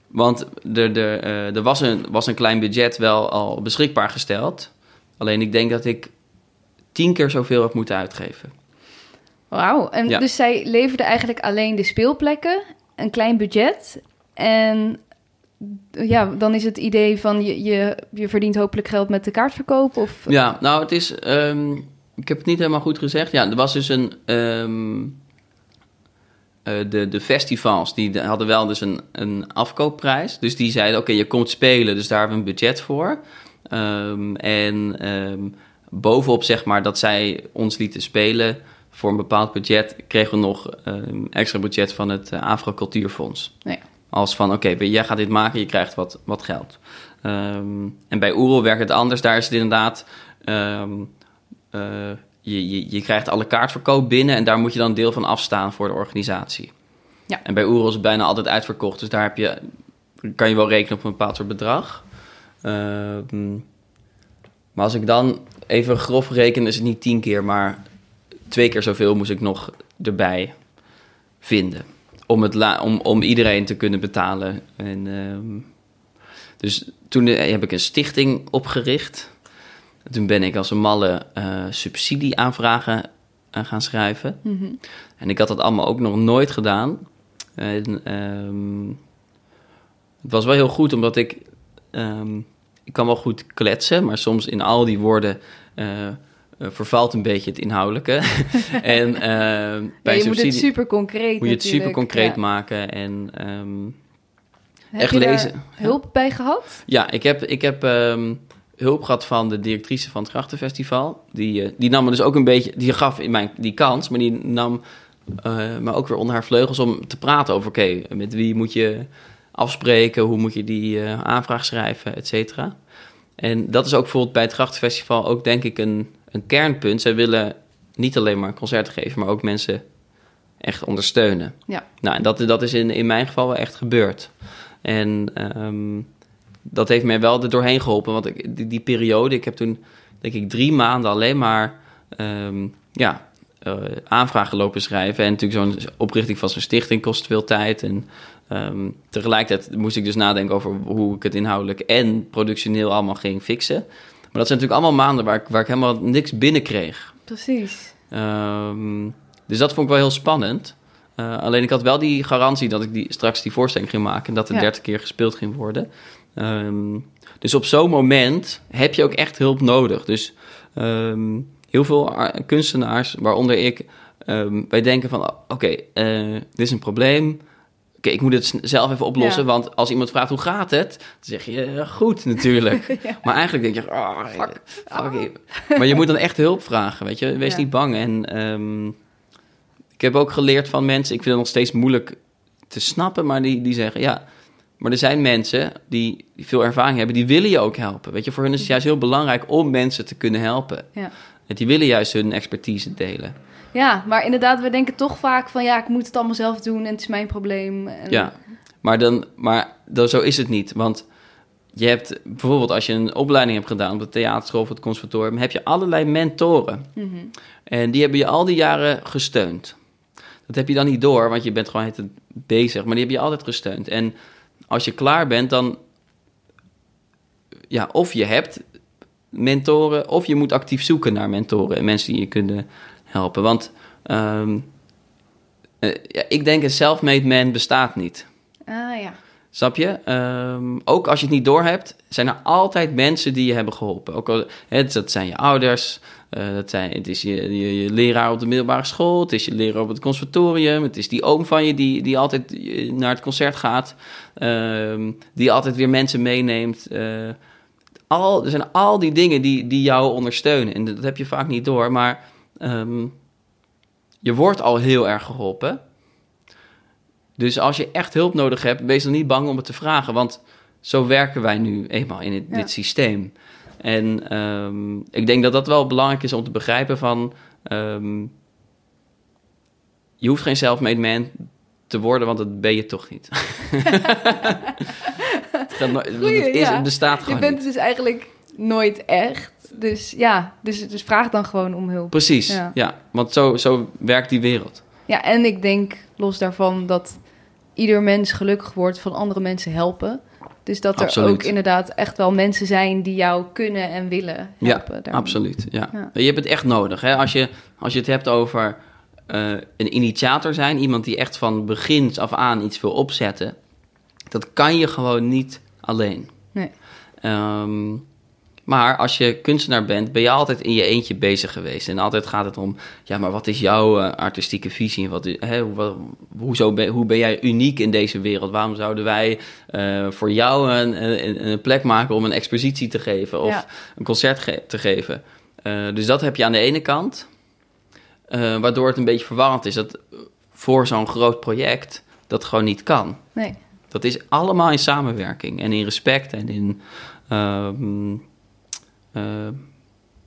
want er, er, eh, er was, een, was een klein budget wel al beschikbaar gesteld. Alleen ik denk dat ik tien keer zoveel heb moeten uitgeven. Wauw. En Ja. dus zij leverde eigenlijk alleen de speelplekken, een klein budget. En ja, dan is het idee van je, je, je verdient hopelijk geld met de kaartverkoop. Of, Ja, nou het is... ehm, ik heb het niet helemaal goed gezegd. Ja, er was dus een... ehm, eh, de, de festivals die hadden wel dus een, een afkoopprijs. Dus die zeiden, oké, je komt spelen, dus daar hebben we een budget voor. Ehm, en bovenop zeg maar dat zij ons lieten spelen voor een bepaald budget... kregen we nog ehm, extra budget van het uh, Afro Cultuurfonds. Nee. Als van, oké, jij gaat dit maken, je krijgt wat, wat geld. Ehm, en bij Oerol werkt het anders. Daar is het inderdaad... ehm, eh, je, je, je krijgt alle kaartverkoop binnen... en daar moet je dan deel van afstaan voor de organisatie. Ja. En bij Oerol is het bijna altijd uitverkocht. Dus daar heb je, kan je wel rekenen op een bepaald soort bedrag. Maar als ik dan even grof reken... is het niet tien keer, maar twee keer zoveel moest ik nog erbij vinden om, het la om, om iedereen te kunnen betalen. En, ehm, dus toen eh, heb ik een stichting opgericht. Toen ben ik als een malle eh, subsidieaanvragen uh, gaan schrijven. Mhm. En ik had dat allemaal ook nog nooit gedaan. En, ehm, het was wel heel goed, omdat ik... ehm, ik kan wel goed kletsen, maar soms in al die woorden... uh, uh, vervalt een beetje het inhoudelijke. en uh, ja, je moet het super concreet Moet je het super concreet ja. maken en um, heb echt je lezen. hulp bij gehad? Ja, ik heb, ik heb um, hulp gehad van de directrice van het Grachtenfestival. Die, uh, die nam me dus ook een beetje, die gaf in mijn die kans, maar die nam me ook weer onder haar vleugels om te praten over: oké, okay, met wie moet je afspreken, hoe moet je die aanvraag schrijven, et cetera. En dat is ook bijvoorbeeld bij het Grachtenfestival ook denk ik een, een kernpunt. Zij willen niet alleen maar concerten geven, maar ook mensen echt ondersteunen. Ja. Nou, en dat, dat is in, in mijn geval wel echt gebeurd. En um, dat heeft mij wel er doorheen geholpen. Want ik, die, die, periode, ik heb toen denk ik drie maanden alleen maar um, ja, uh, aanvragen lopen schrijven. En natuurlijk zo'n oprichting van zo'n stichting kost veel tijd. En um, tegelijkertijd moest ik dus nadenken over hoe ik het inhoudelijk en productioneel allemaal ging fixen. Maar dat zijn natuurlijk allemaal maanden waar ik, waar ik helemaal niks binnenkreeg. Precies. Um, dus dat vond ik wel heel spannend. Uh, alleen ik had wel die garantie dat ik die, straks die voorstelling ging maken... en dat er Ja. 30 keer gespeeld ging worden. Um, dus op zo'n moment heb je ook echt hulp nodig. Dus um, heel veel ar- kunstenaars, waaronder ik... wij denken van, oké, okay, uh, dit is een probleem... ik moet het zelf even oplossen. Ja. Want als iemand vraagt hoe gaat het, dan zeg je eh, goed natuurlijk. Ja. Maar eigenlijk denk je, oh, Fuck. fuck it. Maar je moet dan echt hulp vragen, weet je. Wees Ja. niet bang. En ehm, ik heb ook geleerd van mensen, ik vind het nog steeds moeilijk te snappen, maar die, die zeggen, ja, maar er zijn mensen die, die veel ervaring hebben, die willen je ook helpen. Weet je, voor hen is het juist heel belangrijk om mensen te kunnen helpen. Ja. En die willen juist hun expertise delen. Ja, maar inderdaad, we denken toch vaak van ja, ik moet het allemaal zelf doen en het is mijn probleem. En, Ja, maar, dan, maar dan, zo is het niet. Want je hebt bijvoorbeeld als je een opleiding hebt gedaan op de theaterschool of het conservatorium, heb je allerlei mentoren. Mhm. En die hebben je al die jaren gesteund. Dat heb je dan niet door, want je bent gewoon het bezig, maar die hebben je altijd gesteund. En als je klaar bent, dan. Ja, of je hebt mentoren, of je moet actief zoeken naar mentoren en mensen die je kunnen helpen. Want ehm, eh, ja, ik denk een self-made man bestaat niet. Ah ja. Snap je? Ehm, ook als je het niet doorhebt, zijn er altijd mensen die je hebben geholpen. Ook al, hè, dat zijn je ouders, eh, dat zijn, het is je, je, je leraar op de middelbare school, het is je leraar op het conservatorium, het is die oom van je die, die altijd eh, naar het concert gaat, ehm, die altijd weer mensen meeneemt. al, er zijn al die dingen die, die jou ondersteunen. En dat heb je vaak niet door, maar ehm, je wordt al heel erg geholpen. Dus als je echt hulp nodig hebt, wees dan niet bang om het te vragen. Want zo werken wij nu eenmaal in dit, Ja. dit systeem. En ehm, ik denk dat dat wel belangrijk is om te begrijpen van... ehm, je hoeft geen self-made man te worden, want dat ben je toch niet. het, gaat nooit- Goeie, het, is, ja. het bestaat Je bent niet. dus eigenlijk nooit echt. Dus ja, dus, dus vraag dan gewoon om hulp. Precies, Ja. ja. Want zo, zo werkt die wereld. Ja, en ik denk los daarvan dat ieder mens gelukkig wordt van andere mensen helpen. Dus dat er Absoluut. ook inderdaad echt wel mensen zijn die jou kunnen en willen helpen. daarmee. Absoluut, ja. Ja. Je hebt het echt nodig. Hè? Als, je, als je het hebt over eh, een initiator zijn, iemand die echt van begins af aan iets wil opzetten, dat kan je gewoon niet alleen. Nee. Ehm, maar als je kunstenaar bent, ben je altijd in je eentje bezig geweest. En altijd gaat het om, ja, maar wat is jouw eh, artistieke visie? En Wat, hè, hoe, wat- hoezo ben, hoe ben jij uniek in deze wereld? Waarom zouden wij eh, voor jou een, een, een plek maken om een expositie te geven of Ja. een concert ge- te geven? Eh, dus dat heb je aan de ene kant, waardoor het een beetje verwarrend is dat voor zo'n groot project dat gewoon niet kan. Nee. Dat is allemaal in samenwerking en in respect en in, ehm, eh,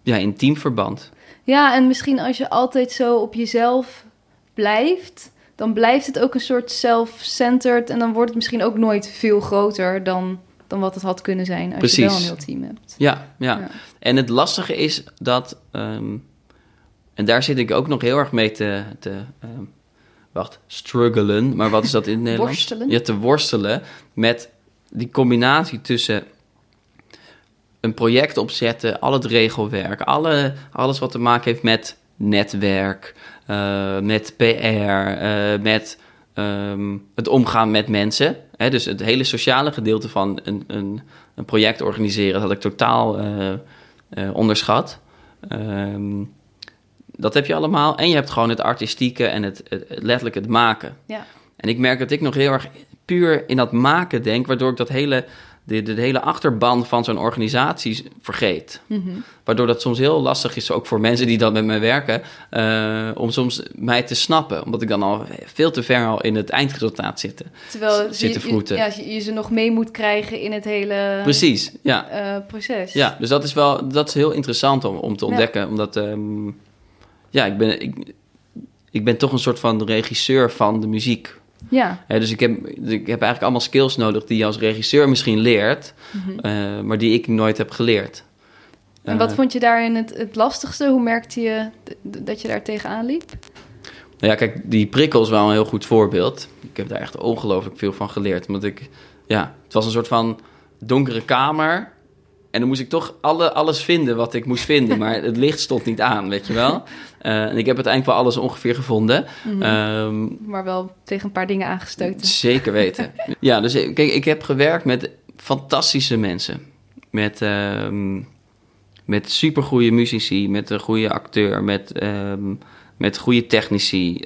ja, in teamverband. Ja, en misschien als je altijd zo op jezelf blijft, dan blijft het ook een soort self-centered. En dan wordt het misschien ook nooit veel groter dan, dan wat het had kunnen zijn als je wel Precies. een heel team hebt. Ja, ja. Ja. En het lastige is dat, ehm, en daar zit ik ook nog heel erg mee te, te ehm, wacht, struggelen. Maar wat is dat in het Nederlands? Worstelen? Ja, te worstelen met die combinatie tussen een project opzetten, al het regelwerk, alle, alles wat te maken heeft met netwerk, eh, met PR, eh, met ehm, het omgaan met mensen. Hè, dus het hele sociale gedeelte van een, een, een project organiseren, dat had ik totaal eh, onderschat. Ehm, dat heb je allemaal. En je hebt gewoon het artistieke en het, het, het letterlijk het maken. Ja. En ik merk dat ik nog heel erg puur in dat maken denk, waardoor ik dat hele, de, de, hele achterban van zo'n organisatie vergeet. Mhm. Waardoor dat soms heel lastig is, ook voor mensen die dan met mij werken, eh, om soms mij te snappen. Omdat ik dan al veel te ver al in het eindresultaat zit. Terwijl je, ja, je, je ze nog mee moet krijgen in het hele Precies, ja. eh, proces. Ja, dus dat is wel dat is heel interessant om, om te Ja. ontdekken. Omdat, ehm, ja, ik ben, ik, ik ben toch een soort van regisseur van de muziek. Ja. Hè, dus ik heb, ik heb eigenlijk allemaal skills nodig die je als regisseur misschien leert, Mhm. eh, maar die ik nooit heb geleerd. En wat Eh, vond je daarin het, het lastigste? Hoe merkte je dat je daar tegenaan liep? Nou ja, kijk, die prikkel is wel een heel goed voorbeeld. Ik heb daar echt ongelooflijk veel van geleerd. Omdat ik, ja, het was een soort van donkere kamer. En dan moest ik toch alle, alles vinden wat ik moest vinden. Maar het licht stond niet aan, weet je wel. Eh, en ik heb uiteindelijk wel alles ongeveer gevonden. Mhm. Ehm, maar wel tegen een paar dingen aangestoten. Zeker weten. ja, dus ik- kijk, ik heb gewerkt met fantastische mensen. Met, ehm met supergoeie muzici, met een goede acteur, met, ehm, met goede technici.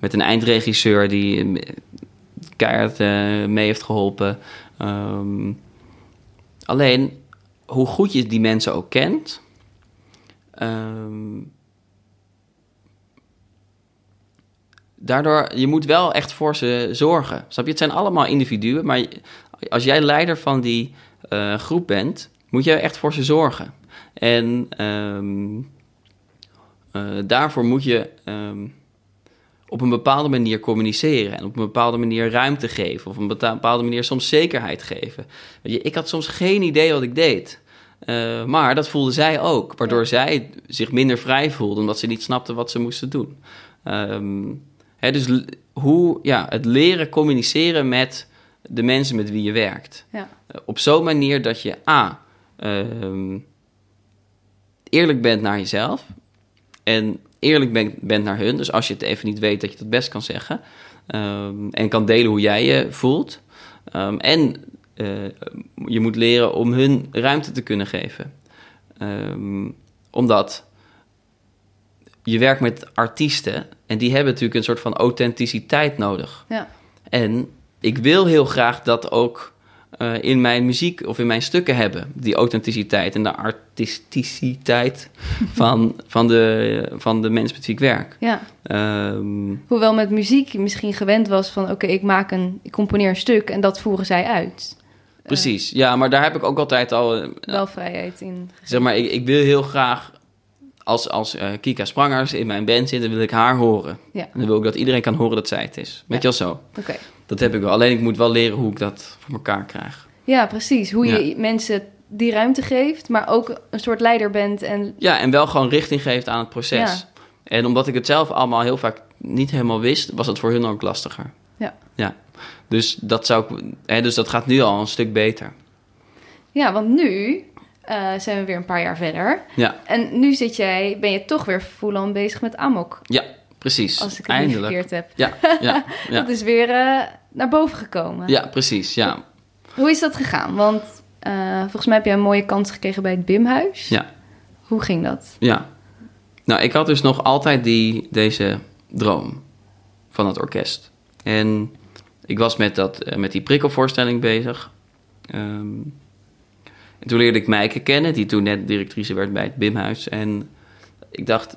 met een eindregisseur die, keihard eh, mee heeft geholpen. Alleen, hoe goed je die mensen ook kent... ehm, daardoor, je moet wel echt voor ze zorgen. Snap je? Het zijn allemaal individuen, maar als jij leider van die eh, groep bent, moet je echt voor ze zorgen. En ehm, eh, daarvoor moet je ehm, op een bepaalde manier communiceren en op een bepaalde manier ruimte geven, of op een bepaalde manier soms zekerheid geven. Weet je, ik had soms geen idee wat ik deed. Uh, maar dat voelde zij ook, waardoor zij zich minder vrij voelde, omdat ze niet snapte wat ze moesten doen. Um, hè, dus hoe ja, het leren communiceren met de mensen met wie je werkt. Ja. op zo'n manier dat je A. Uh, eerlijk bent naar jezelf en eerlijk bent, bent naar hun. Dus als je het even niet weet, dat je het best kan zeggen. Um, en kan delen hoe jij je voelt. Um, en uh, je moet leren om hun ruimte te kunnen geven. Um, omdat je werkt met artiesten en die hebben natuurlijk een soort van authenticiteit nodig. Ja. En ik wil heel graag dat ook uh, in mijn muziek of in mijn stukken hebben. Die authenticiteit en de artisticiteit van, van, de, van de mensen met wie ik werk. Ja. Um, Hoewel met muziek je misschien gewend was van... oké, ik maak een, ik componeer een stuk en dat voeren zij uit. Precies, uh, ja, maar daar heb ik ook altijd al... Uh, wel vrijheid in. Gegeven. Zeg maar, ik, ik wil heel graag... Als, als Kika Sprangers in mijn band zit, dan wil ik haar horen. Ja. En dan wil ik dat iedereen kan horen dat zij het is. Weet ja. je wel zo? Oké. Okay. Dat heb ik wel. Alleen ik moet wel leren hoe ik dat voor elkaar krijg. Ja, precies. Hoe je ja. mensen die ruimte geeft, maar ook een soort leider bent. En... Ja, en wel gewoon richting geeft aan het proces. Ja. En omdat ik het zelf allemaal heel vaak niet helemaal wist, was het voor hun ook lastiger. Ja. Ja. Dus dat, zou ik, hè, dus dat gaat nu al een stuk beter. Ja, want nu uh, zijn we weer een paar jaar verder. Ja. En nu zit jij, ben je toch weer full-on bezig met Amok. Ja, precies. Als ik het Eindelijk. niet heb. Ja, ja, ja. dat is weer uh, naar boven gekomen. Ja, precies. Ja. Hoe is dat gegaan? Want uh, volgens mij heb jij een mooie kans gekregen bij het BIM-huis. Ja. Hoe ging dat? Ja. Nou, ik had dus nog altijd die, deze droom van het orkest. En ik was met, dat, uh, met die prikkelvoorstelling bezig. Um, en toen leerde ik Meike kennen, die toen net directrice werd bij het BIM-huis. En ik dacht,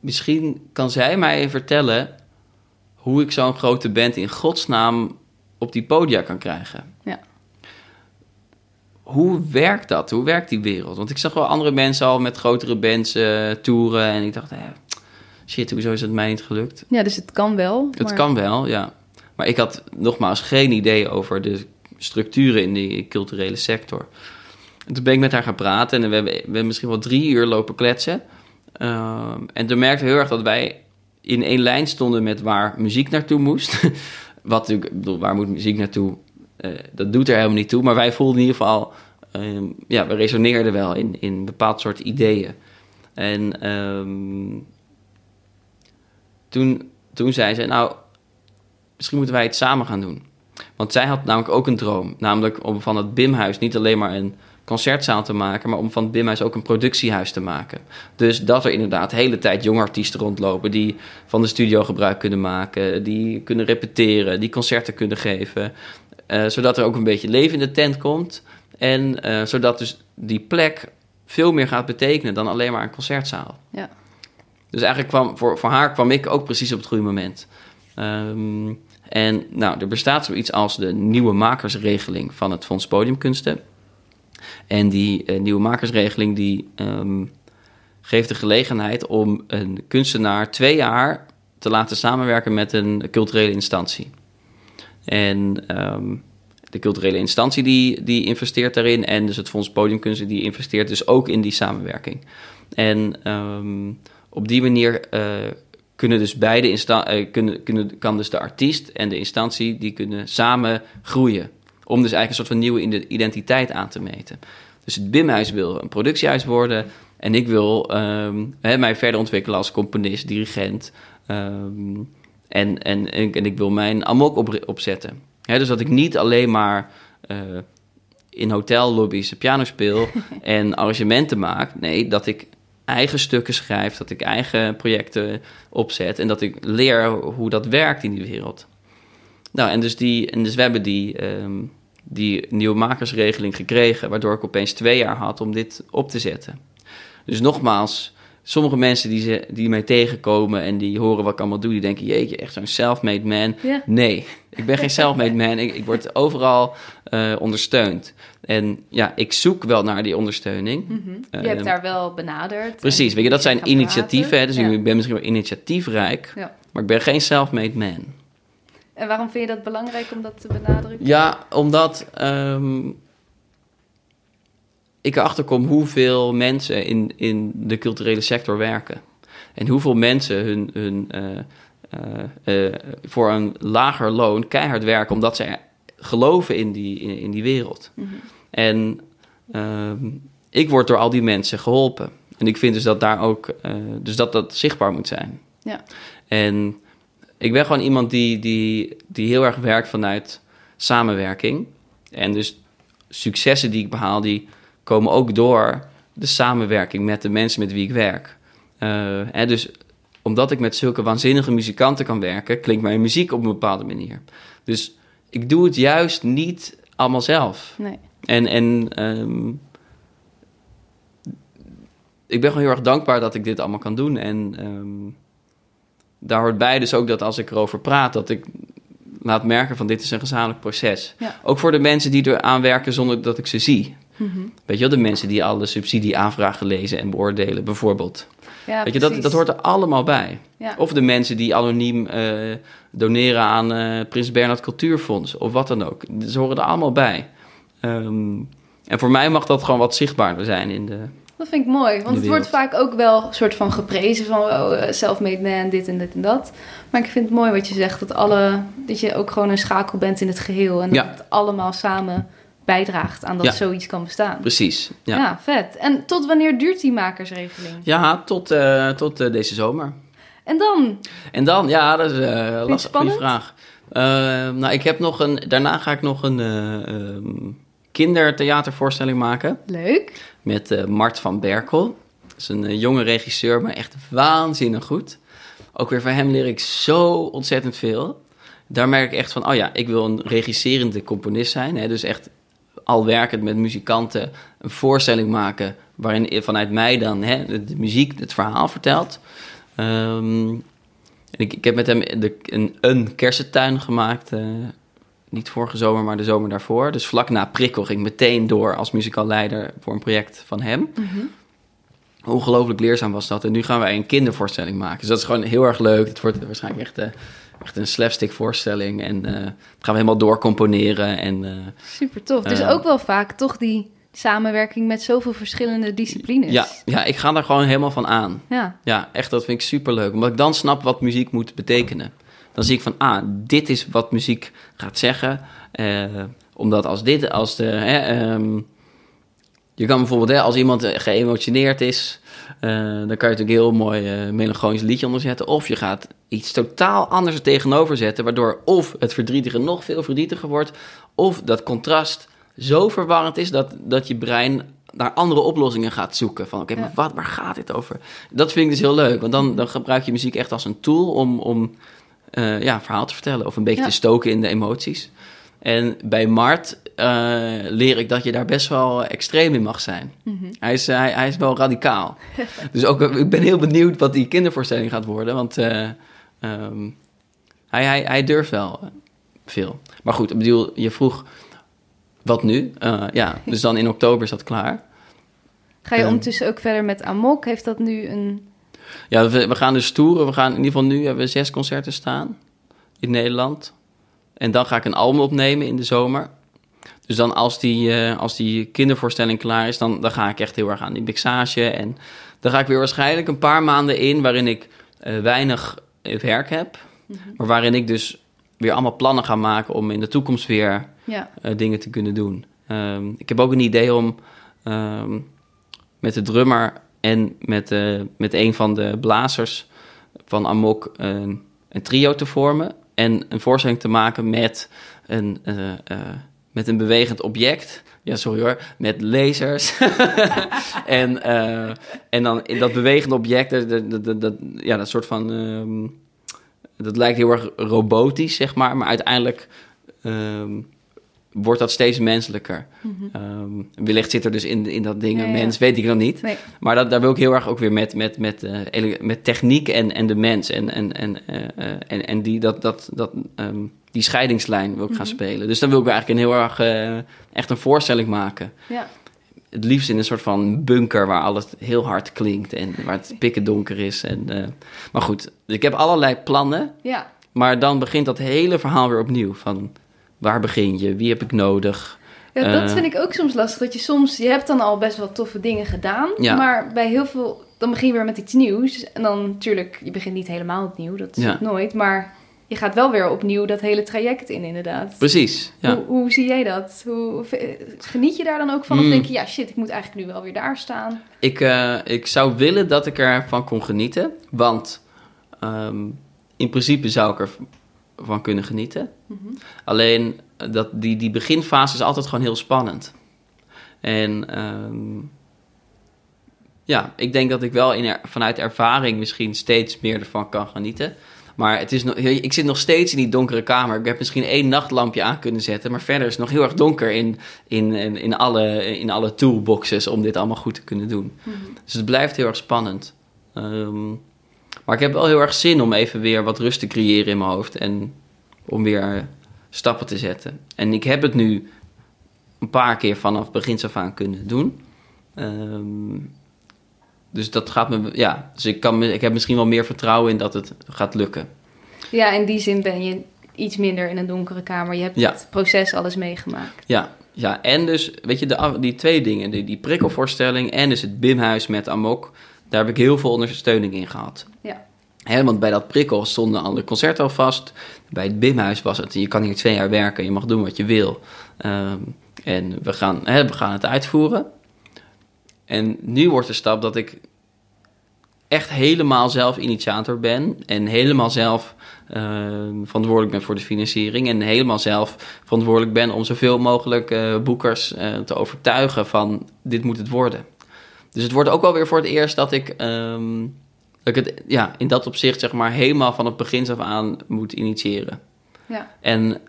misschien kan zij mij vertellen hoe ik zo'n grote band in godsnaam op die podia kan krijgen. Ja. Hoe werkt dat? Hoe werkt die wereld? Want ik zag wel andere mensen al met grotere bands uh, toeren. En ik dacht, eh, shit, hoezo is het mij niet gelukt? Ja, dus het kan wel. Het kan wel, ja. Maar ik had nogmaals geen idee over de structuren in die culturele sector. En toen ben ik met haar gaan praten en we hebben, we hebben misschien wel drie uur lopen kletsen. Uh, en toen merkte heel erg dat wij in één lijn stonden met waar muziek naartoe moest. Wat ik bedoel, waar moet muziek naartoe? Uh, dat doet er helemaal niet toe. Maar wij voelden in ieder geval, uh, ja, we resoneerden wel in, in een bepaald soort ideeën. En um, toen, toen zei ze, nou, misschien moeten wij het samen gaan doen. Want zij had namelijk ook een droom. Namelijk om van het BIM-huis niet alleen maar een concertzaal te maken, maar om van het BIM-huis ook een productiehuis te maken. Dus dat er inderdaad de hele tijd jonge artiesten rondlopen die van de studio gebruik kunnen maken, die kunnen repeteren, die concerten kunnen geven. Uh, zodat er ook een beetje leven in de tent komt. En uh, zodat dus die plek veel meer gaat betekenen dan alleen maar een concertzaal. Ja. Dus eigenlijk kwam voor, voor haar kwam ik ook precies op het goede moment. Um, en nou, er bestaat zoiets als de nieuwe makersregeling van het Fonds Podiumkunsten. En die uh, nieuwe makersregeling die um, geeft de gelegenheid om een kunstenaar twee jaar te laten samenwerken met een culturele instantie. En um, de culturele instantie die, die investeert daarin en dus het Fonds Podiumkunsten die investeert dus ook in die samenwerking. En um, op die manier uh, kunnen dus beide insta- uh, kunnen, kunnen, kan dus de artiest en de instantie die kunnen samen groeien. Om dus eigenlijk een soort van nieuwe identiteit aan te meten. Dus het BIM-huis wil een productiehuis worden. En ik wil um, hè, mij verder ontwikkelen als componist, dirigent. Um, en, en, en, en, ik wil mijn amok op, opzetten. Hè, dus dat ik niet alleen maar uh, in hotellobby's piano speel en arrangementen maak. Nee, dat ik eigen stukken schrijf, dat ik eigen projecten opzet en dat ik leer hoe dat werkt in die wereld. nou, en dus, die, en dus we hebben die, ehm, die nieuwe makersregeling gekregen, waardoor ik opeens twee jaar had om dit op te zetten. Dus nogmaals, sommige mensen die, ze, die mij tegenkomen en die horen wat ik allemaal doe, die denken, jeetje, echt zo'n self-made man. Ja. Nee, ik ben geen self-made man. Ik, ik word overal eh, ondersteund. En ja, ik zoek wel naar die ondersteuning. Mhm. Je Eh, hebt daar wel benaderd. Precies, weet je, dat zijn initiatieven. Hè? Dus Ja. ik ben misschien wel initiatiefrijk, Ja. maar ik ben geen self-made man. En waarom vind je dat belangrijk om dat te benadrukken? Ja, omdat ehm, ik erachter kom hoeveel mensen in, in de culturele sector werken. En hoeveel mensen hun, hun, eh, eh, eh, voor een lager loon keihard werken omdat ze geloven in die, in, in die wereld. Mhm. En ehm, ik word door al die mensen geholpen. En ik vind dus dat daar ook, dus dat dat zichtbaar moet zijn. Ja. En ik ben gewoon iemand die, die, die heel erg werkt vanuit samenwerking. En dus successen die ik behaal, die komen ook door de samenwerking met de mensen met wie ik werk. Eh, hè, dus omdat ik met zulke waanzinnige muzikanten kan werken, klinkt mijn muziek op een bepaalde manier. Dus ik doe het juist niet allemaal zelf. Nee. En, en ehm, ik ben gewoon heel erg dankbaar dat ik dit allemaal kan doen. En ehm, daar hoort bij dus ook dat als ik erover praat, dat ik laat merken van dit is een gezamenlijk proces. Ja. Ook voor de mensen die er aan werken zonder dat ik ze zie. Mhm. Weet je wel, de mensen die alle subsidieaanvragen lezen en beoordelen, bijvoorbeeld. Ja, Weet je, dat, dat hoort er allemaal bij. Ja. Of de mensen die anoniem eh, doneren aan eh, Prins Bernhard Cultuurfonds of wat dan ook. Ze horen er allemaal bij. Ehm, en voor mij mag dat gewoon wat zichtbaarder zijn in de. Dat vind ik mooi, want het wordt vaak ook wel een soort van geprezen van oh, eh, self-made man, dit en dit en dat. Maar ik vind het mooi wat je zegt, dat, alle, dat je ook gewoon een schakel bent in het geheel. En Ja. dat het allemaal samen bijdraagt aan dat Ja. zoiets kan bestaan. Precies. Ja, Ja. ja. vet. En tot wanneer duurt die makersregeling? tot, eh, tot eh, deze zomer. En dan? En dan, ja, dat is een het lastige goede spannend? vraag. Nou, ik heb nog een. Daarna ga ik nog een eh, ehm, kindertheatervoorstelling maken. Leuk. Met eh, Mart van Berkel. Dat is een eh, jonge regisseur, maar echt waanzinnig goed. Ook weer van hem leer ik zo ontzettend veel. Daar merk ik echt van, oh ja, ik wil een regisserende componist zijn. Hè? Dus echt al werkend met muzikanten een voorstelling maken... waarin vanuit mij dan hè, de, muziek het verhaal vertelt. Ehm, ik, ik heb met hem de, een, een kersentuin gemaakt... eh, niet vorige zomer, maar de zomer daarvoor. Dus vlak na prikkel ging ik meteen door als muzikaalleider voor een project van hem. Mhm. Ongelooflijk leerzaam was dat. En nu gaan wij een kindervoorstelling maken. Dus dat is gewoon heel erg leuk. Het wordt waarschijnlijk echt, eh, echt een slapstick voorstelling. En eh, dat gaan we helemaal doorcomponeren. En eh, Super tof. Dus ook wel vaak toch die samenwerking met zoveel verschillende disciplines. ja, ja, ik ga daar gewoon helemaal van aan. Ja. Ja, echt, dat vind ik super leuk. Omdat ik dan snap wat muziek moet betekenen. Dan zie ik van, ah, dit is wat muziek gaat zeggen. Eh, omdat als dit, als de... Hè, ehm, je kan bijvoorbeeld, hè, als iemand eh, geëmotioneerd is... eh, dan kan je natuurlijk een heel mooi eh, melancholisch liedje onderzetten. Of je gaat iets totaal anders er tegenover zetten... waardoor of het verdrietige nog veel verdrietiger wordt... of dat contrast zo verwarrend is dat, dat je brein naar andere oplossingen gaat zoeken. Van oké, Ja. maar wat, waar gaat dit over? Dat vind ik dus heel leuk, want dan, dan gebruik je muziek echt als een tool om, om eh, ja, verhaal te vertellen of een beetje Ja. te stoken in de emoties. En bij Mart eh, leer ik dat je daar best wel extreem in mag zijn. Mhm. Hij, is, hij, hij is wel radicaal. dus ook, ik ben heel benieuwd wat die kindervoorstelling gaat worden, want eh, ehm, hij, hij, hij durft wel veel. Maar goed, ik bedoel, je vroeg wat nu? Ja, dus dan in oktober is dat klaar. Ga je Ehm. ondertussen ook verder met Amok? Heeft dat nu een... Ja, we, we gaan dus toeren. We gaan in ieder geval nu hebben we zes concerten staan in Nederland. En dan ga ik een album opnemen in de zomer. Dus dan als die, eh, als die kindervoorstelling klaar is, dan, dan ga ik echt heel erg aan die mixage. En dan ga ik weer waarschijnlijk een paar maanden in waarin ik eh, weinig eh, werk heb. Maar waarin ik dus weer allemaal plannen ga maken om in de toekomst weer Ja. dingen te kunnen doen. Ehm, ik heb ook een idee om ehm, met de drummer en met, eh, met een van de blazers van Amok een, een trio te vormen. En een voorstelling te maken met een, eh, eh, met een bewegend object. Ja, sorry hoor. Met lasers. en, eh, en dan in dat bewegende object, dat, dat, dat, ja, dat soort van ehm, dat lijkt heel erg robotisch, zeg maar. Maar uiteindelijk ehm, wordt dat steeds menselijker. Ehm, wellicht zit er dus in, in dat ding een ja. mens, weet ik nog niet. Nee. Maar dat, daar wil ik heel erg ook weer met, met, met, eh, met techniek en, en de mens. En, en, en, eh, eh, en, en die, dat, dat, dat, ehm, die scheidingslijn wil ik gaan spelen. Dus dan wil ik eigenlijk een heel erg echt een voorstelling maken. Ja. Het liefst in een soort van bunker waar alles heel hard klinkt en waar het pikken donker is. En, maar goed, ik heb allerlei plannen. Ja. Maar dan begint dat hele verhaal weer opnieuw. Van waar begin je? Wie heb ik nodig? Ja, dat Eh. vind ik ook soms lastig. Dat je soms, je hebt dan al best wel toffe dingen gedaan. Ja. Maar bij heel veel, dan begin je weer met iets nieuws. En dan natuurlijk, je begint niet helemaal opnieuw, dat is Ja. nooit. Maar je gaat wel weer opnieuw dat hele traject in, inderdaad. Precies. Ja. Hoe, hoe zie jij dat? Hoe, geniet je daar dan ook van? Of Mm. denk je, ja shit, ik moet eigenlijk nu wel weer daar staan? Ik, eh, ik zou willen dat ik ervan kon genieten. Want ehm, in principe zou ik ervan kunnen genieten. Mhm. Alleen eh, dat, die, die beginfase is altijd gewoon heel spannend. En ehm, ja, ik denk dat ik wel in er- vanuit ervaring misschien steeds meer ervan kan genieten. Maar het is nog, ik zit nog steeds in die donkere kamer. Ik heb misschien één nachtlampje aan kunnen zetten. Maar verder is het nog heel erg donker in, in, in, in, alle, in alle toolboxes om dit allemaal goed te kunnen doen. Dus het blijft heel erg spannend. Ehm, maar ik heb wel heel erg zin om even weer wat rust te creëren in mijn hoofd. En om weer stappen te zetten. En ik heb het nu een paar keer vanaf begins af aan kunnen doen. Ehm, dus dat gaat me. Ja, dus ik, kan, ik heb misschien wel meer vertrouwen in dat het gaat lukken. Ja, in die zin ben je iets minder in een donkere kamer. Je hebt Ja. het proces alles meegemaakt. Ja, ja en dus, weet je, de, die twee dingen, die, die prikkelvoorstelling en dus het BIM-huis met Amok, daar heb ik heel veel ondersteuning in gehad. Ja. Want bij dat prikkel stonden alle concerten al vast. Bij het BIM-huis was het, je kan hier twee jaar werken, je mag doen wat je wil. Ehm, en we gaan, we gaan het uitvoeren. En nu wordt de stap dat ik echt helemaal zelf initiator ben. En helemaal zelf ehm, verantwoordelijk ben voor de financiering. En helemaal zelf verantwoordelijk ben om zoveel mogelijk eh, boekers eh, te overtuigen van dit moet het worden. Dus het wordt ook wel weer voor het eerst dat ik, ehm, dat ik het ja, in dat opzicht zeg maar helemaal van het begin af aan moet initiëren. Ja. En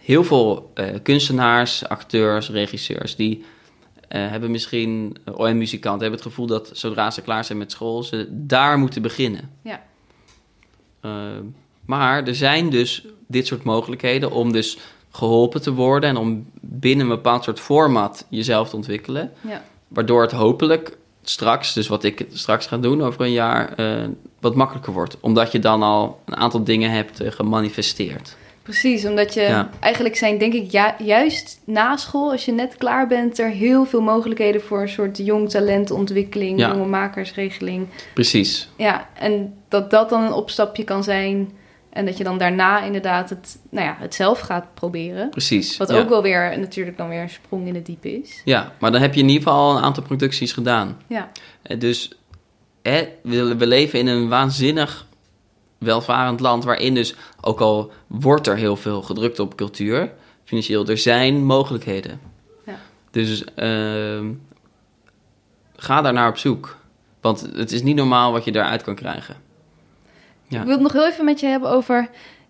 heel veel eh, kunstenaars, acteurs, regisseurs, die eh, hebben misschien, oh, en muzikanten, hebben het gevoel dat zodra ze klaar zijn met school, ze daar moeten beginnen. Ja. Eh, maar er zijn dus dit soort mogelijkheden om dus geholpen te worden en om binnen een bepaald soort format jezelf te ontwikkelen. Ja. Waardoor het hopelijk straks, dus wat ik straks ga doen over een jaar, eh, wat makkelijker wordt. Omdat je dan al een aantal dingen hebt eh, gemanifesteerd. Precies, omdat je Ja. eigenlijk zijn, denk ik, ja, juist na school, als je net klaar bent, er heel veel mogelijkheden voor een soort jong talentontwikkeling, Ja. jonge makersregeling. Precies. Ja, en dat dat dan een opstapje kan zijn. En dat je dan daarna inderdaad het, nou ja, het zelf gaat proberen. Precies. Wat ja. ook wel weer natuurlijk dan weer een sprong in het diepe is. Ja, maar dan heb je in ieder geval al een aantal producties gedaan. Ja, Eh, Dus hè, we, we leven in een waanzinnig welvarend land waarin dus, ook al wordt er heel veel gedrukt op cultuur, financieel, er zijn mogelijkheden. Ja. Dus ehm, ga daar naar op zoek. Want het is niet normaal wat je daaruit kan krijgen. Ja. Ik wil het nog heel even met je hebben over.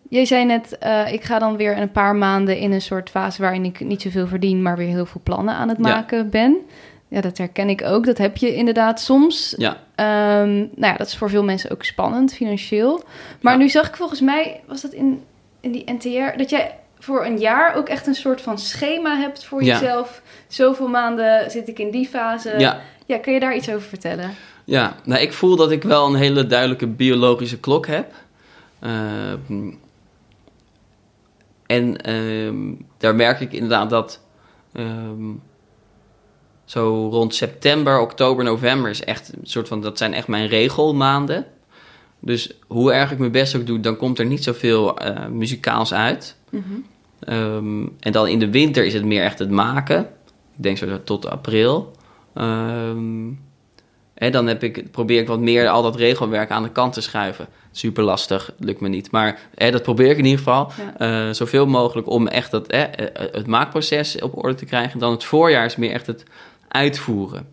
Jij zei net, eh, ik ga dan weer een paar maanden in een soort fase waarin ik niet zoveel verdien, maar weer heel veel plannen aan het Ja. maken ben. Ja, dat herken ik ook. Dat heb je inderdaad soms. Ja, Ehm, nou ja, dat is voor veel mensen ook spannend, financieel. Maar Ja. nu zag ik volgens mij, was dat in, in die NTR, dat jij voor een jaar ook echt een soort van schema hebt voor Ja. jezelf. Zoveel maanden zit ik in die fase. ja, Ja, kun je daar iets over vertellen? Ja. Nou, ik voel dat ik wel een hele duidelijke biologische klok heb. Ehm, en ehm, daar merk ik inderdaad dat ehm, zo rond september, oktober, november is echt een soort van, dat zijn echt mijn regelmaanden. Dus hoe erg ik mijn best ook doe, dan komt er niet zoveel eh muzikaals uit. Mhm. En dan in de winter is het meer echt het maken. Ik denk zo tot april. Ehm, en dan heb ik, probeer ik wat meer al dat regelwerk aan de kant te schuiven. Super lastig, lukt me niet. Maar hè, dat probeer ik in ieder geval. Ja. Eh, zoveel mogelijk om echt dat, hè, eh, het maakproces op orde te krijgen. Dan het voorjaar is meer echt het uitvoeren.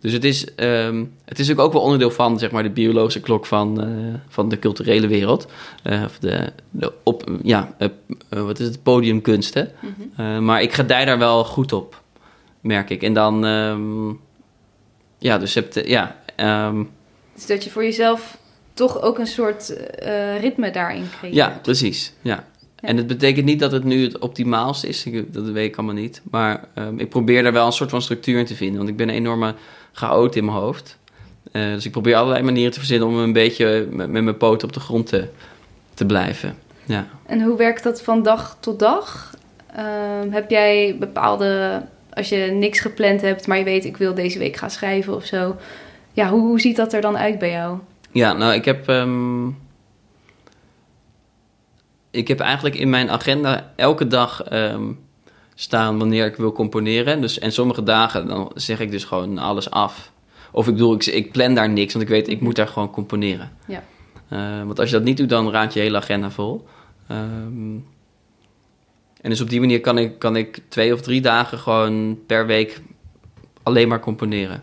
Dus het is, ehm, het is ook, ook wel onderdeel van zeg maar, de biologische klok van, eh, van de culturele wereld. Of de, de op, ja, wat is het, podiumkunst. Hè? Eh, maar ik gedij daar wel goed op, merk ik. En dan, ehm, ja, dus heb je, ja, ehm, Dus dat je voor jezelf toch ook een soort eh, ritme daarin creëert. ja, precies. Ja. En het betekent niet dat het nu het optimaalste is, ik, dat weet ik allemaal niet. Maar ehm, ik probeer daar wel een soort van structuur in te vinden. Want ik ben een enorme chaot in mijn hoofd. Eh, dus ik probeer allerlei manieren te verzinnen om een beetje met, met mijn poten op de grond te, te blijven. Ja. En hoe werkt dat van dag tot dag? Ehm, heb jij bepaalde, als je niks gepland hebt, maar je weet ik wil deze week gaan schrijven of zo. Ja, hoe, hoe ziet dat er dan uit bij jou? Ja, nou, ik heb. ehm, ik heb eigenlijk in mijn agenda elke dag ehm, staan wanneer ik wil componeren. Dus, en sommige dagen dan zeg ik dus gewoon alles af. Of ik bedoel, ik, ik plan daar niks, want ik weet, ik moet daar gewoon componeren. Ja. Eh, want als je dat niet doet, dan raakt je hele agenda vol. Ehm, en dus op die manier kan ik, kan ik twee of drie dagen gewoon per week alleen maar componeren.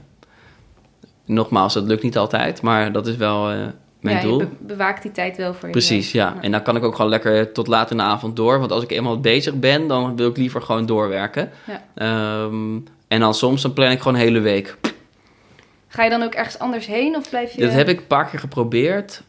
Nogmaals, dat lukt niet altijd, maar dat is wel eh, mijn ja, doel. be- bewaakt die tijd wel voor je. Precies, ja. En dan kan ik ook gewoon lekker tot laat in de avond door. Want als ik eenmaal bezig ben, dan wil ik liever gewoon doorwerken. Ja. Ehm, en dan soms dan plan ik gewoon een hele week. Ga je dan ook ergens anders heen of blijf je... Dat heb ik een paar keer geprobeerd.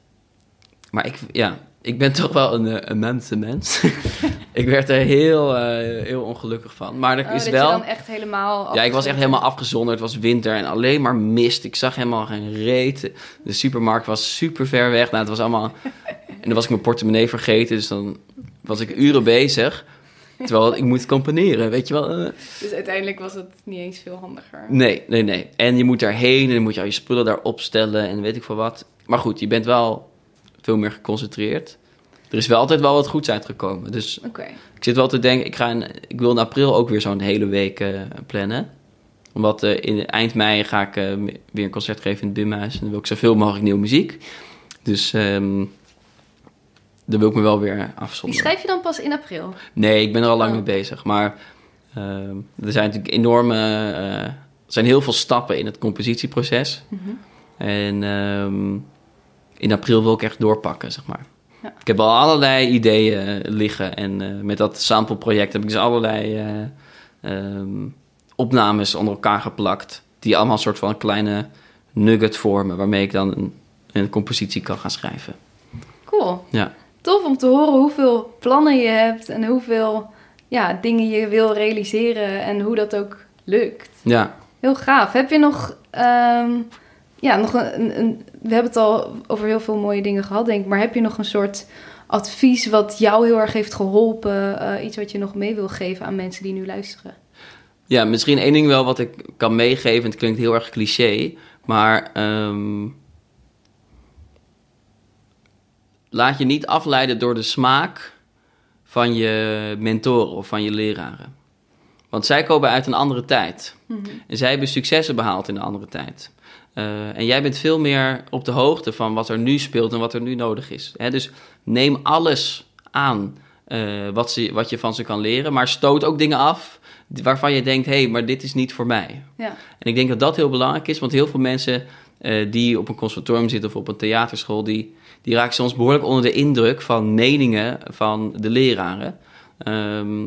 Maar ik, ja, ik ben toch wel een, eh, een mensenmens. ik werd er heel, eh, heel ongelukkig van. Maar er Oh, is dat wel... je dan echt helemaal... Ja, ik was echt helemaal afgezonderd. Het was winter en alleen maar mist. Ik zag helemaal geen reet. De supermarkt was super ver weg. Nou, het was allemaal... En dan was ik mijn portemonnee vergeten. Dus dan was ik uren bezig. Terwijl ik moet componeren, weet je wel. eh. Dus uiteindelijk was het niet eens veel handiger. Nee, nee, nee. En je moet daarheen en dan moet je al je spullen daar opstellen en weet ik veel wat. Maar goed, je bent wel veel meer geconcentreerd. Er is wel altijd wel wat goeds uitgekomen. Dus ik zit wel te denken, ik, ga in, ik wil in april ook weer zo'n hele week eh, plannen. Omdat eh, in eind mei ga ik eh, weer een concert geven in het Bimhuis. En dan wil ik zoveel mogelijk nieuwe muziek. Dus ehm daar wil ik me wel weer Die afzonderen. schrijf je dan pas in april? Nee, ik ben er al lang Oh. mee bezig. Maar ehm, er zijn natuurlijk enorme... er zijn heel veel stappen in het compositieproces. Mhm. En ehm, in april wil ik echt doorpakken, zeg maar. Ja. Ik heb al allerlei ideeën eh, liggen. En eh, met dat sampleproject heb ik dus allerlei eh, ehm, opnames onder elkaar geplakt. Die allemaal een soort van kleine nugget vormen. Waarmee ik dan een, een compositie kan gaan schrijven. Cool. Ja. Tof om te horen hoeveel plannen je hebt en hoeveel ja, dingen je wil realiseren en hoe dat ook lukt. Ja, Heel gaaf. Heb je nog, ehm, ja, nog een, een, we hebben het al over heel veel mooie dingen gehad, denk ik, maar heb je nog een soort advies wat jou heel erg heeft geholpen? eh, iets wat je nog mee wil geven aan mensen die nu luisteren? Ja, misschien één ding wel wat ik kan meegeven. Het klinkt heel erg cliché, maar ehm, laat je niet afleiden door de smaak van je mentoren of van je leraren. Want zij komen uit een andere tijd. En zij hebben successen behaald in een andere tijd. Eh, en jij bent veel meer op de hoogte van wat er nu speelt en wat er nu nodig is. Hè? Dus neem alles aan eh, wat, ze, wat je van ze kan leren, maar stoot ook dingen af waarvan je denkt: hé, hey, maar dit is niet voor mij. Ja. En ik denk dat dat heel belangrijk is, want heel veel mensen eh, die op een conservatorium zitten of op een theaterschool, die, die raken soms behoorlijk onder de indruk van meningen van de leraren. Ehm,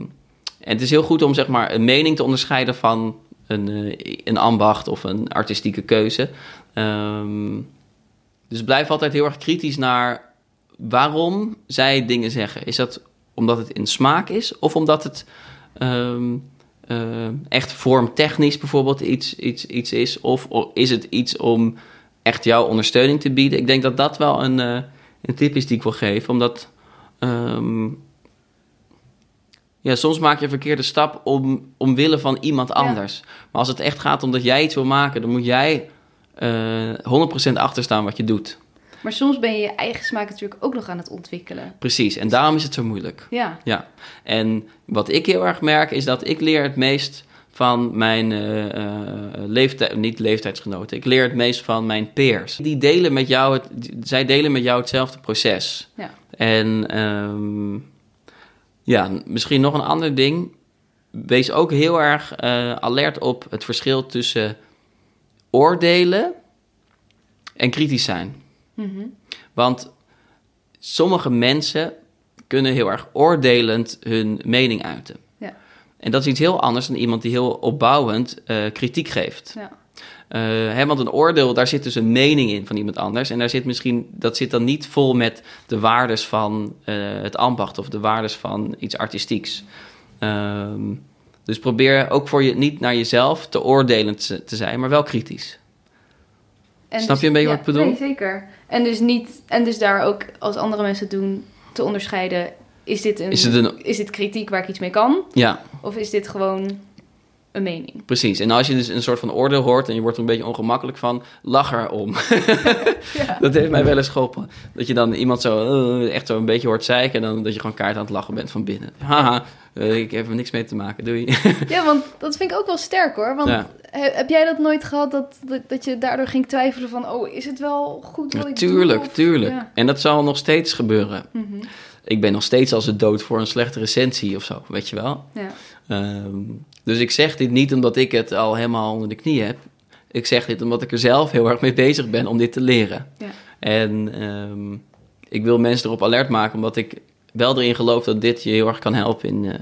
en het is heel goed om zeg maar een mening te onderscheiden van een, eh, een ambacht of een artistieke keuze. Ehm, dus blijf altijd heel erg kritisch naar waarom zij dingen zeggen. Is dat omdat het in smaak is of omdat het ehm, eh, echt vormtechnisch bijvoorbeeld iets, iets, iets is? Of o- is het iets om echt jouw ondersteuning te bieden? Ik denk dat dat wel een, eh, een tip is die ik wil geven, omdat ehm, ja, soms maak je een verkeerde stap om, omwille van iemand Ja. anders. Maar als het echt gaat om dat jij iets wil maken, dan moet jij eh 100% achter staan wat je doet. Maar soms ben je je eigen smaak natuurlijk ook nog aan het ontwikkelen. Precies, en daarom is het zo moeilijk. Ja, Ja, en wat ik heel erg merk is dat ik leer het meest van mijn eh eh, leeftijd, niet leeftijdsgenoten. Ik leer het meest van mijn peers. Die delen met jou, het, zij delen met jou hetzelfde proces. ja. En ehm, ja, misschien nog een ander ding. wees ook heel erg eh, alert op het verschil tussen oordelen en kritisch zijn. Want sommige mensen kunnen heel erg oordelend hun mening uiten. Ja. En dat is iets heel anders dan iemand die heel opbouwend eh, kritiek geeft. Ja. Eh, hè, want een oordeel, daar zit dus een mening in van iemand anders. En daar zit misschien, dat zit dan niet vol met de waardes van eh, het ambacht of de waardes van iets artistieks. Ehm, dus probeer ook voor je niet naar jezelf te oordelend te- te zijn, maar wel kritisch. En Snap dus- je een beetje ja, wat ik bedoel? Nee, zeker. En dus, niet, en dus daar ook, als andere mensen het doen, te onderscheiden... Is dit, een, Is het een- is dit kritiek waar ik iets mee kan? Ja, Of is dit gewoon een mening? precies. En als je dus een soort van oordeel hoort en je wordt er een beetje ongemakkelijk van, lach erom. Ja. Dat heeft mij wel eens geholpen. Dat je dan iemand zo eh, echt zo een beetje hoort zeiken... en dan dat je gewoon kaart aan het lachen bent van binnen. Haha, eh, ik heb er niks mee te maken, doei. Ja, want dat vind ik ook wel sterk hoor. Want Ja. heb jij dat nooit gehad dat, dat, dat je daardoor ging twijfelen van... oh, is het wel goed wat ik doe? tuurlijk, Of- tuurlijk. Ja. En dat zal nog steeds gebeuren. Mhm. Ik ben nog steeds als het dood voor een slechte recensie of zo, weet je wel. ja. Ehm, dus ik zeg dit niet omdat ik het al helemaal onder de knie heb. Ik zeg dit omdat ik er zelf heel erg mee bezig ben om dit te leren. Ja. En ehm, ik wil mensen erop alert maken, omdat ik wel erin geloof dat dit je heel erg kan helpen in, eh,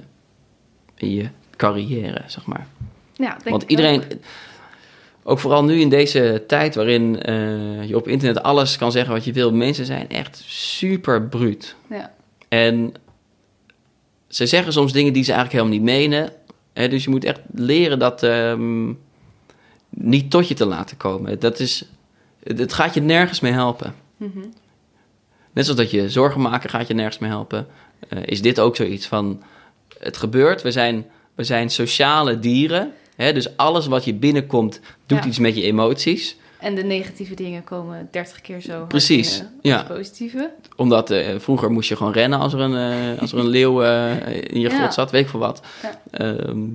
in je carrière, zeg maar. Ja, denk Want iedereen, ook. ook vooral nu in deze tijd waarin eh, je op internet alles kan zeggen wat je wil, mensen zijn echt super bruut. Ja. En ze zeggen soms dingen die ze eigenlijk helemaal niet menen. Dus je moet echt leren dat ehm, niet tot je te laten komen. Dat is, het gaat je nergens mee helpen. Mhm. Net zoals dat je zorgen maken gaat je nergens mee helpen. eh, is dit ook zoiets van... Het gebeurt, we zijn, we zijn sociale dieren. Hè, dus alles wat je binnenkomt doet Ja. iets met je emoties. En de negatieve dingen komen 30 keer zo Precies, binnen ja. als de positieve. Omdat eh, vroeger moest je gewoon rennen als er een, eh, als er een leeuw eh, in je Ja. grot zat, weet ik veel wat. Ja. Ehm,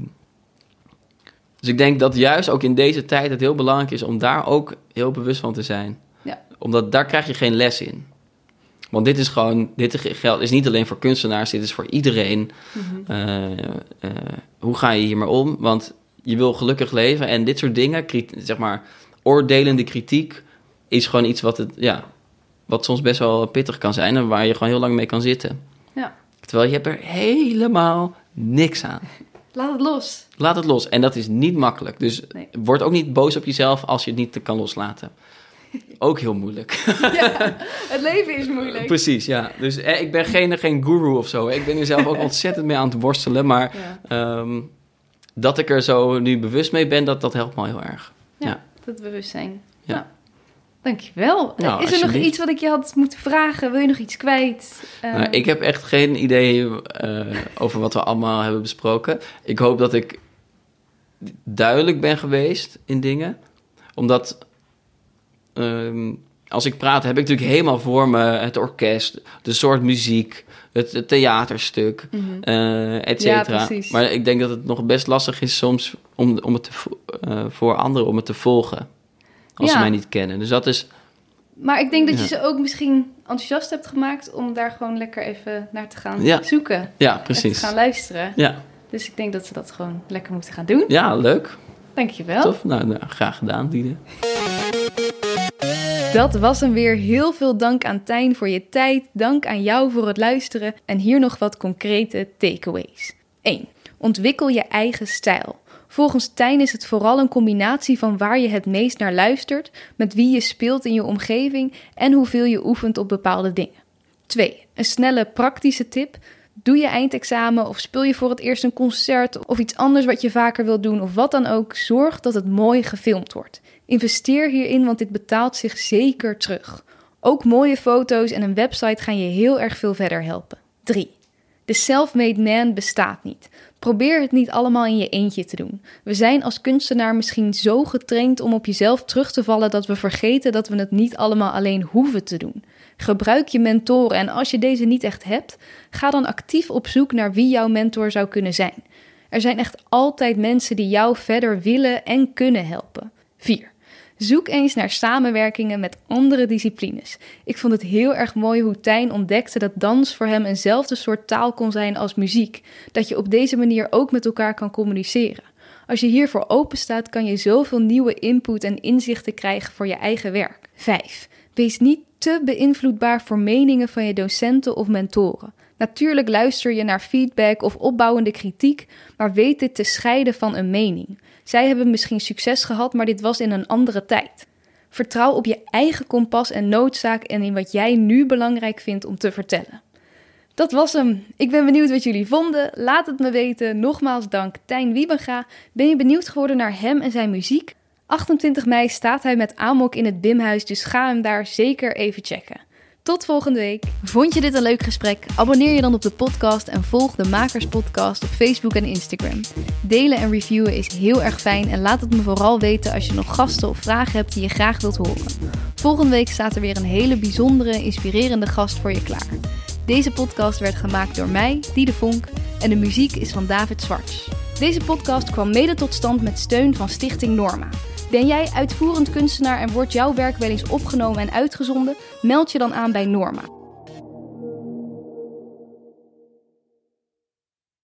dus ik denk dat juist ook in deze tijd het heel belangrijk is om daar ook heel bewust van te zijn. Ja. Omdat daar krijg je geen les in. Want dit is gewoon, dit geldt is niet alleen voor kunstenaars, dit is voor iedereen. Mhm. Eh, eh, hoe ga je hier maar om? Want je wil gelukkig leven en dit soort dingen, zeg maar, oordelende kritiek, is gewoon iets wat, het, ja, wat soms best wel pittig kan zijn en waar je gewoon heel lang mee kan zitten. Ja. Terwijl je hebt er helemaal niks aan. Laat het los. Laat het los. En dat is niet makkelijk. Dus Nee. word ook niet boos op jezelf als je het niet kan loslaten. Ook heel moeilijk. Ja, het leven is moeilijk. Precies, ja. Dus eh, ik ben geen, geen guru of zo. Ik ben er zelf ook ontzettend mee aan het worstelen. Maar Ja. ehm, dat ik er zo nu bewust mee ben, dat, dat helpt me heel erg. Ja, Ja. Dat bewustzijn. Ja. Nou, dankjewel. Nou, is er nog iets wat ik je had moeten vragen? Wil je nog iets kwijt? Nou, ik heb echt geen idee eh, over wat we allemaal hebben besproken. Ik hoop dat ik duidelijk ben geweest in dingen. Omdat ehm, als ik praat, heb ik natuurlijk helemaal voor me het orkest, de soort muziek, het, het theaterstuk, eh et cetera. maar ik denk dat het nog best lastig is soms om, om het te, eh, voor anderen om het te volgen. Als ze mij niet kennen. Dus dat is. Maar ik denk dat je ze ook misschien enthousiast hebt gemaakt om daar gewoon lekker even naar te gaan Ja. zoeken. Ja, En precies. te gaan luisteren. Ja, Dus ik denk dat ze dat gewoon lekker moeten gaan doen. ja leuk. Dankjewel. Tof. Nou, nou, graag gedaan, Diede. Dat was hem weer. Heel veel dank aan Tijn voor je tijd. Dank aan jou voor het luisteren. En hier nog wat concrete takeaways. 1. Ontwikkel je eigen stijl. Volgens Tijn is het vooral een combinatie van waar je het meest naar luistert, met wie je speelt in je omgeving en hoeveel je oefent op bepaalde dingen. 2. Een snelle praktische tip. Doe je eindexamen of speel je voor het eerst een concert of iets anders wat je vaker wil doen of wat dan ook, zorg dat het mooi gefilmd wordt. Investeer hierin, want dit betaalt zich zeker terug. Ook mooie foto's en een website gaan je heel erg veel verder helpen. 3. De self-made man bestaat niet. Probeer het niet allemaal in je eentje te doen. We zijn als kunstenaar misschien zo getraind om op jezelf terug te vallen dat we vergeten dat we het niet allemaal alleen hoeven te doen. Gebruik je mentoren en als je deze niet echt hebt, ga dan actief op zoek naar wie jouw mentor zou kunnen zijn. Er zijn echt altijd mensen die jou verder willen en kunnen helpen. 4. Zoek eens naar samenwerkingen met andere disciplines. Ik vond het heel erg mooi hoe Tijn ontdekte dat dans voor hem eenzelfde soort taal kon zijn als muziek. Dat je op deze manier ook met elkaar kan communiceren. Als je hiervoor open staat, kan je zoveel nieuwe input en inzichten krijgen voor je eigen werk. 5. Wees niet te beïnvloedbaar voor meningen van je docenten of mentoren. Natuurlijk luister je naar feedback of opbouwende kritiek, maar weet dit te scheiden van een mening. Zij hebben misschien succes gehad, maar dit was in een andere tijd. Vertrouw op je eigen kompas en noodzaak en in wat jij nu belangrijk vindt om te vertellen. Dat was hem. Ik ben benieuwd wat jullie vonden. Laat het me weten. Nogmaals dank Tijn Wiebenga. Ben je benieuwd geworden naar hem en zijn muziek? 28 mei staat hij met Amok in het Bimhuis, dus ga hem daar zeker even checken. Tot volgende week. Vond je dit een leuk gesprek? Abonneer je dan op de podcast en volg de Makers Podcast op Facebook en Instagram. Delen en reviewen is heel erg fijn en laat het me vooral weten als je nog gasten of vragen hebt die je graag wilt horen. Volgende week staat er weer een hele bijzondere, inspirerende gast voor je klaar. Deze podcast werd gemaakt door mij, Diede Vonk, en de muziek is van David Zwarts. Deze podcast kwam mede tot stand met steun van Stichting Norma. Ben jij uitvoerend kunstenaar en wordt jouw werk wel eens opgenomen en uitgezonden? Meld je dan aan bij Norma.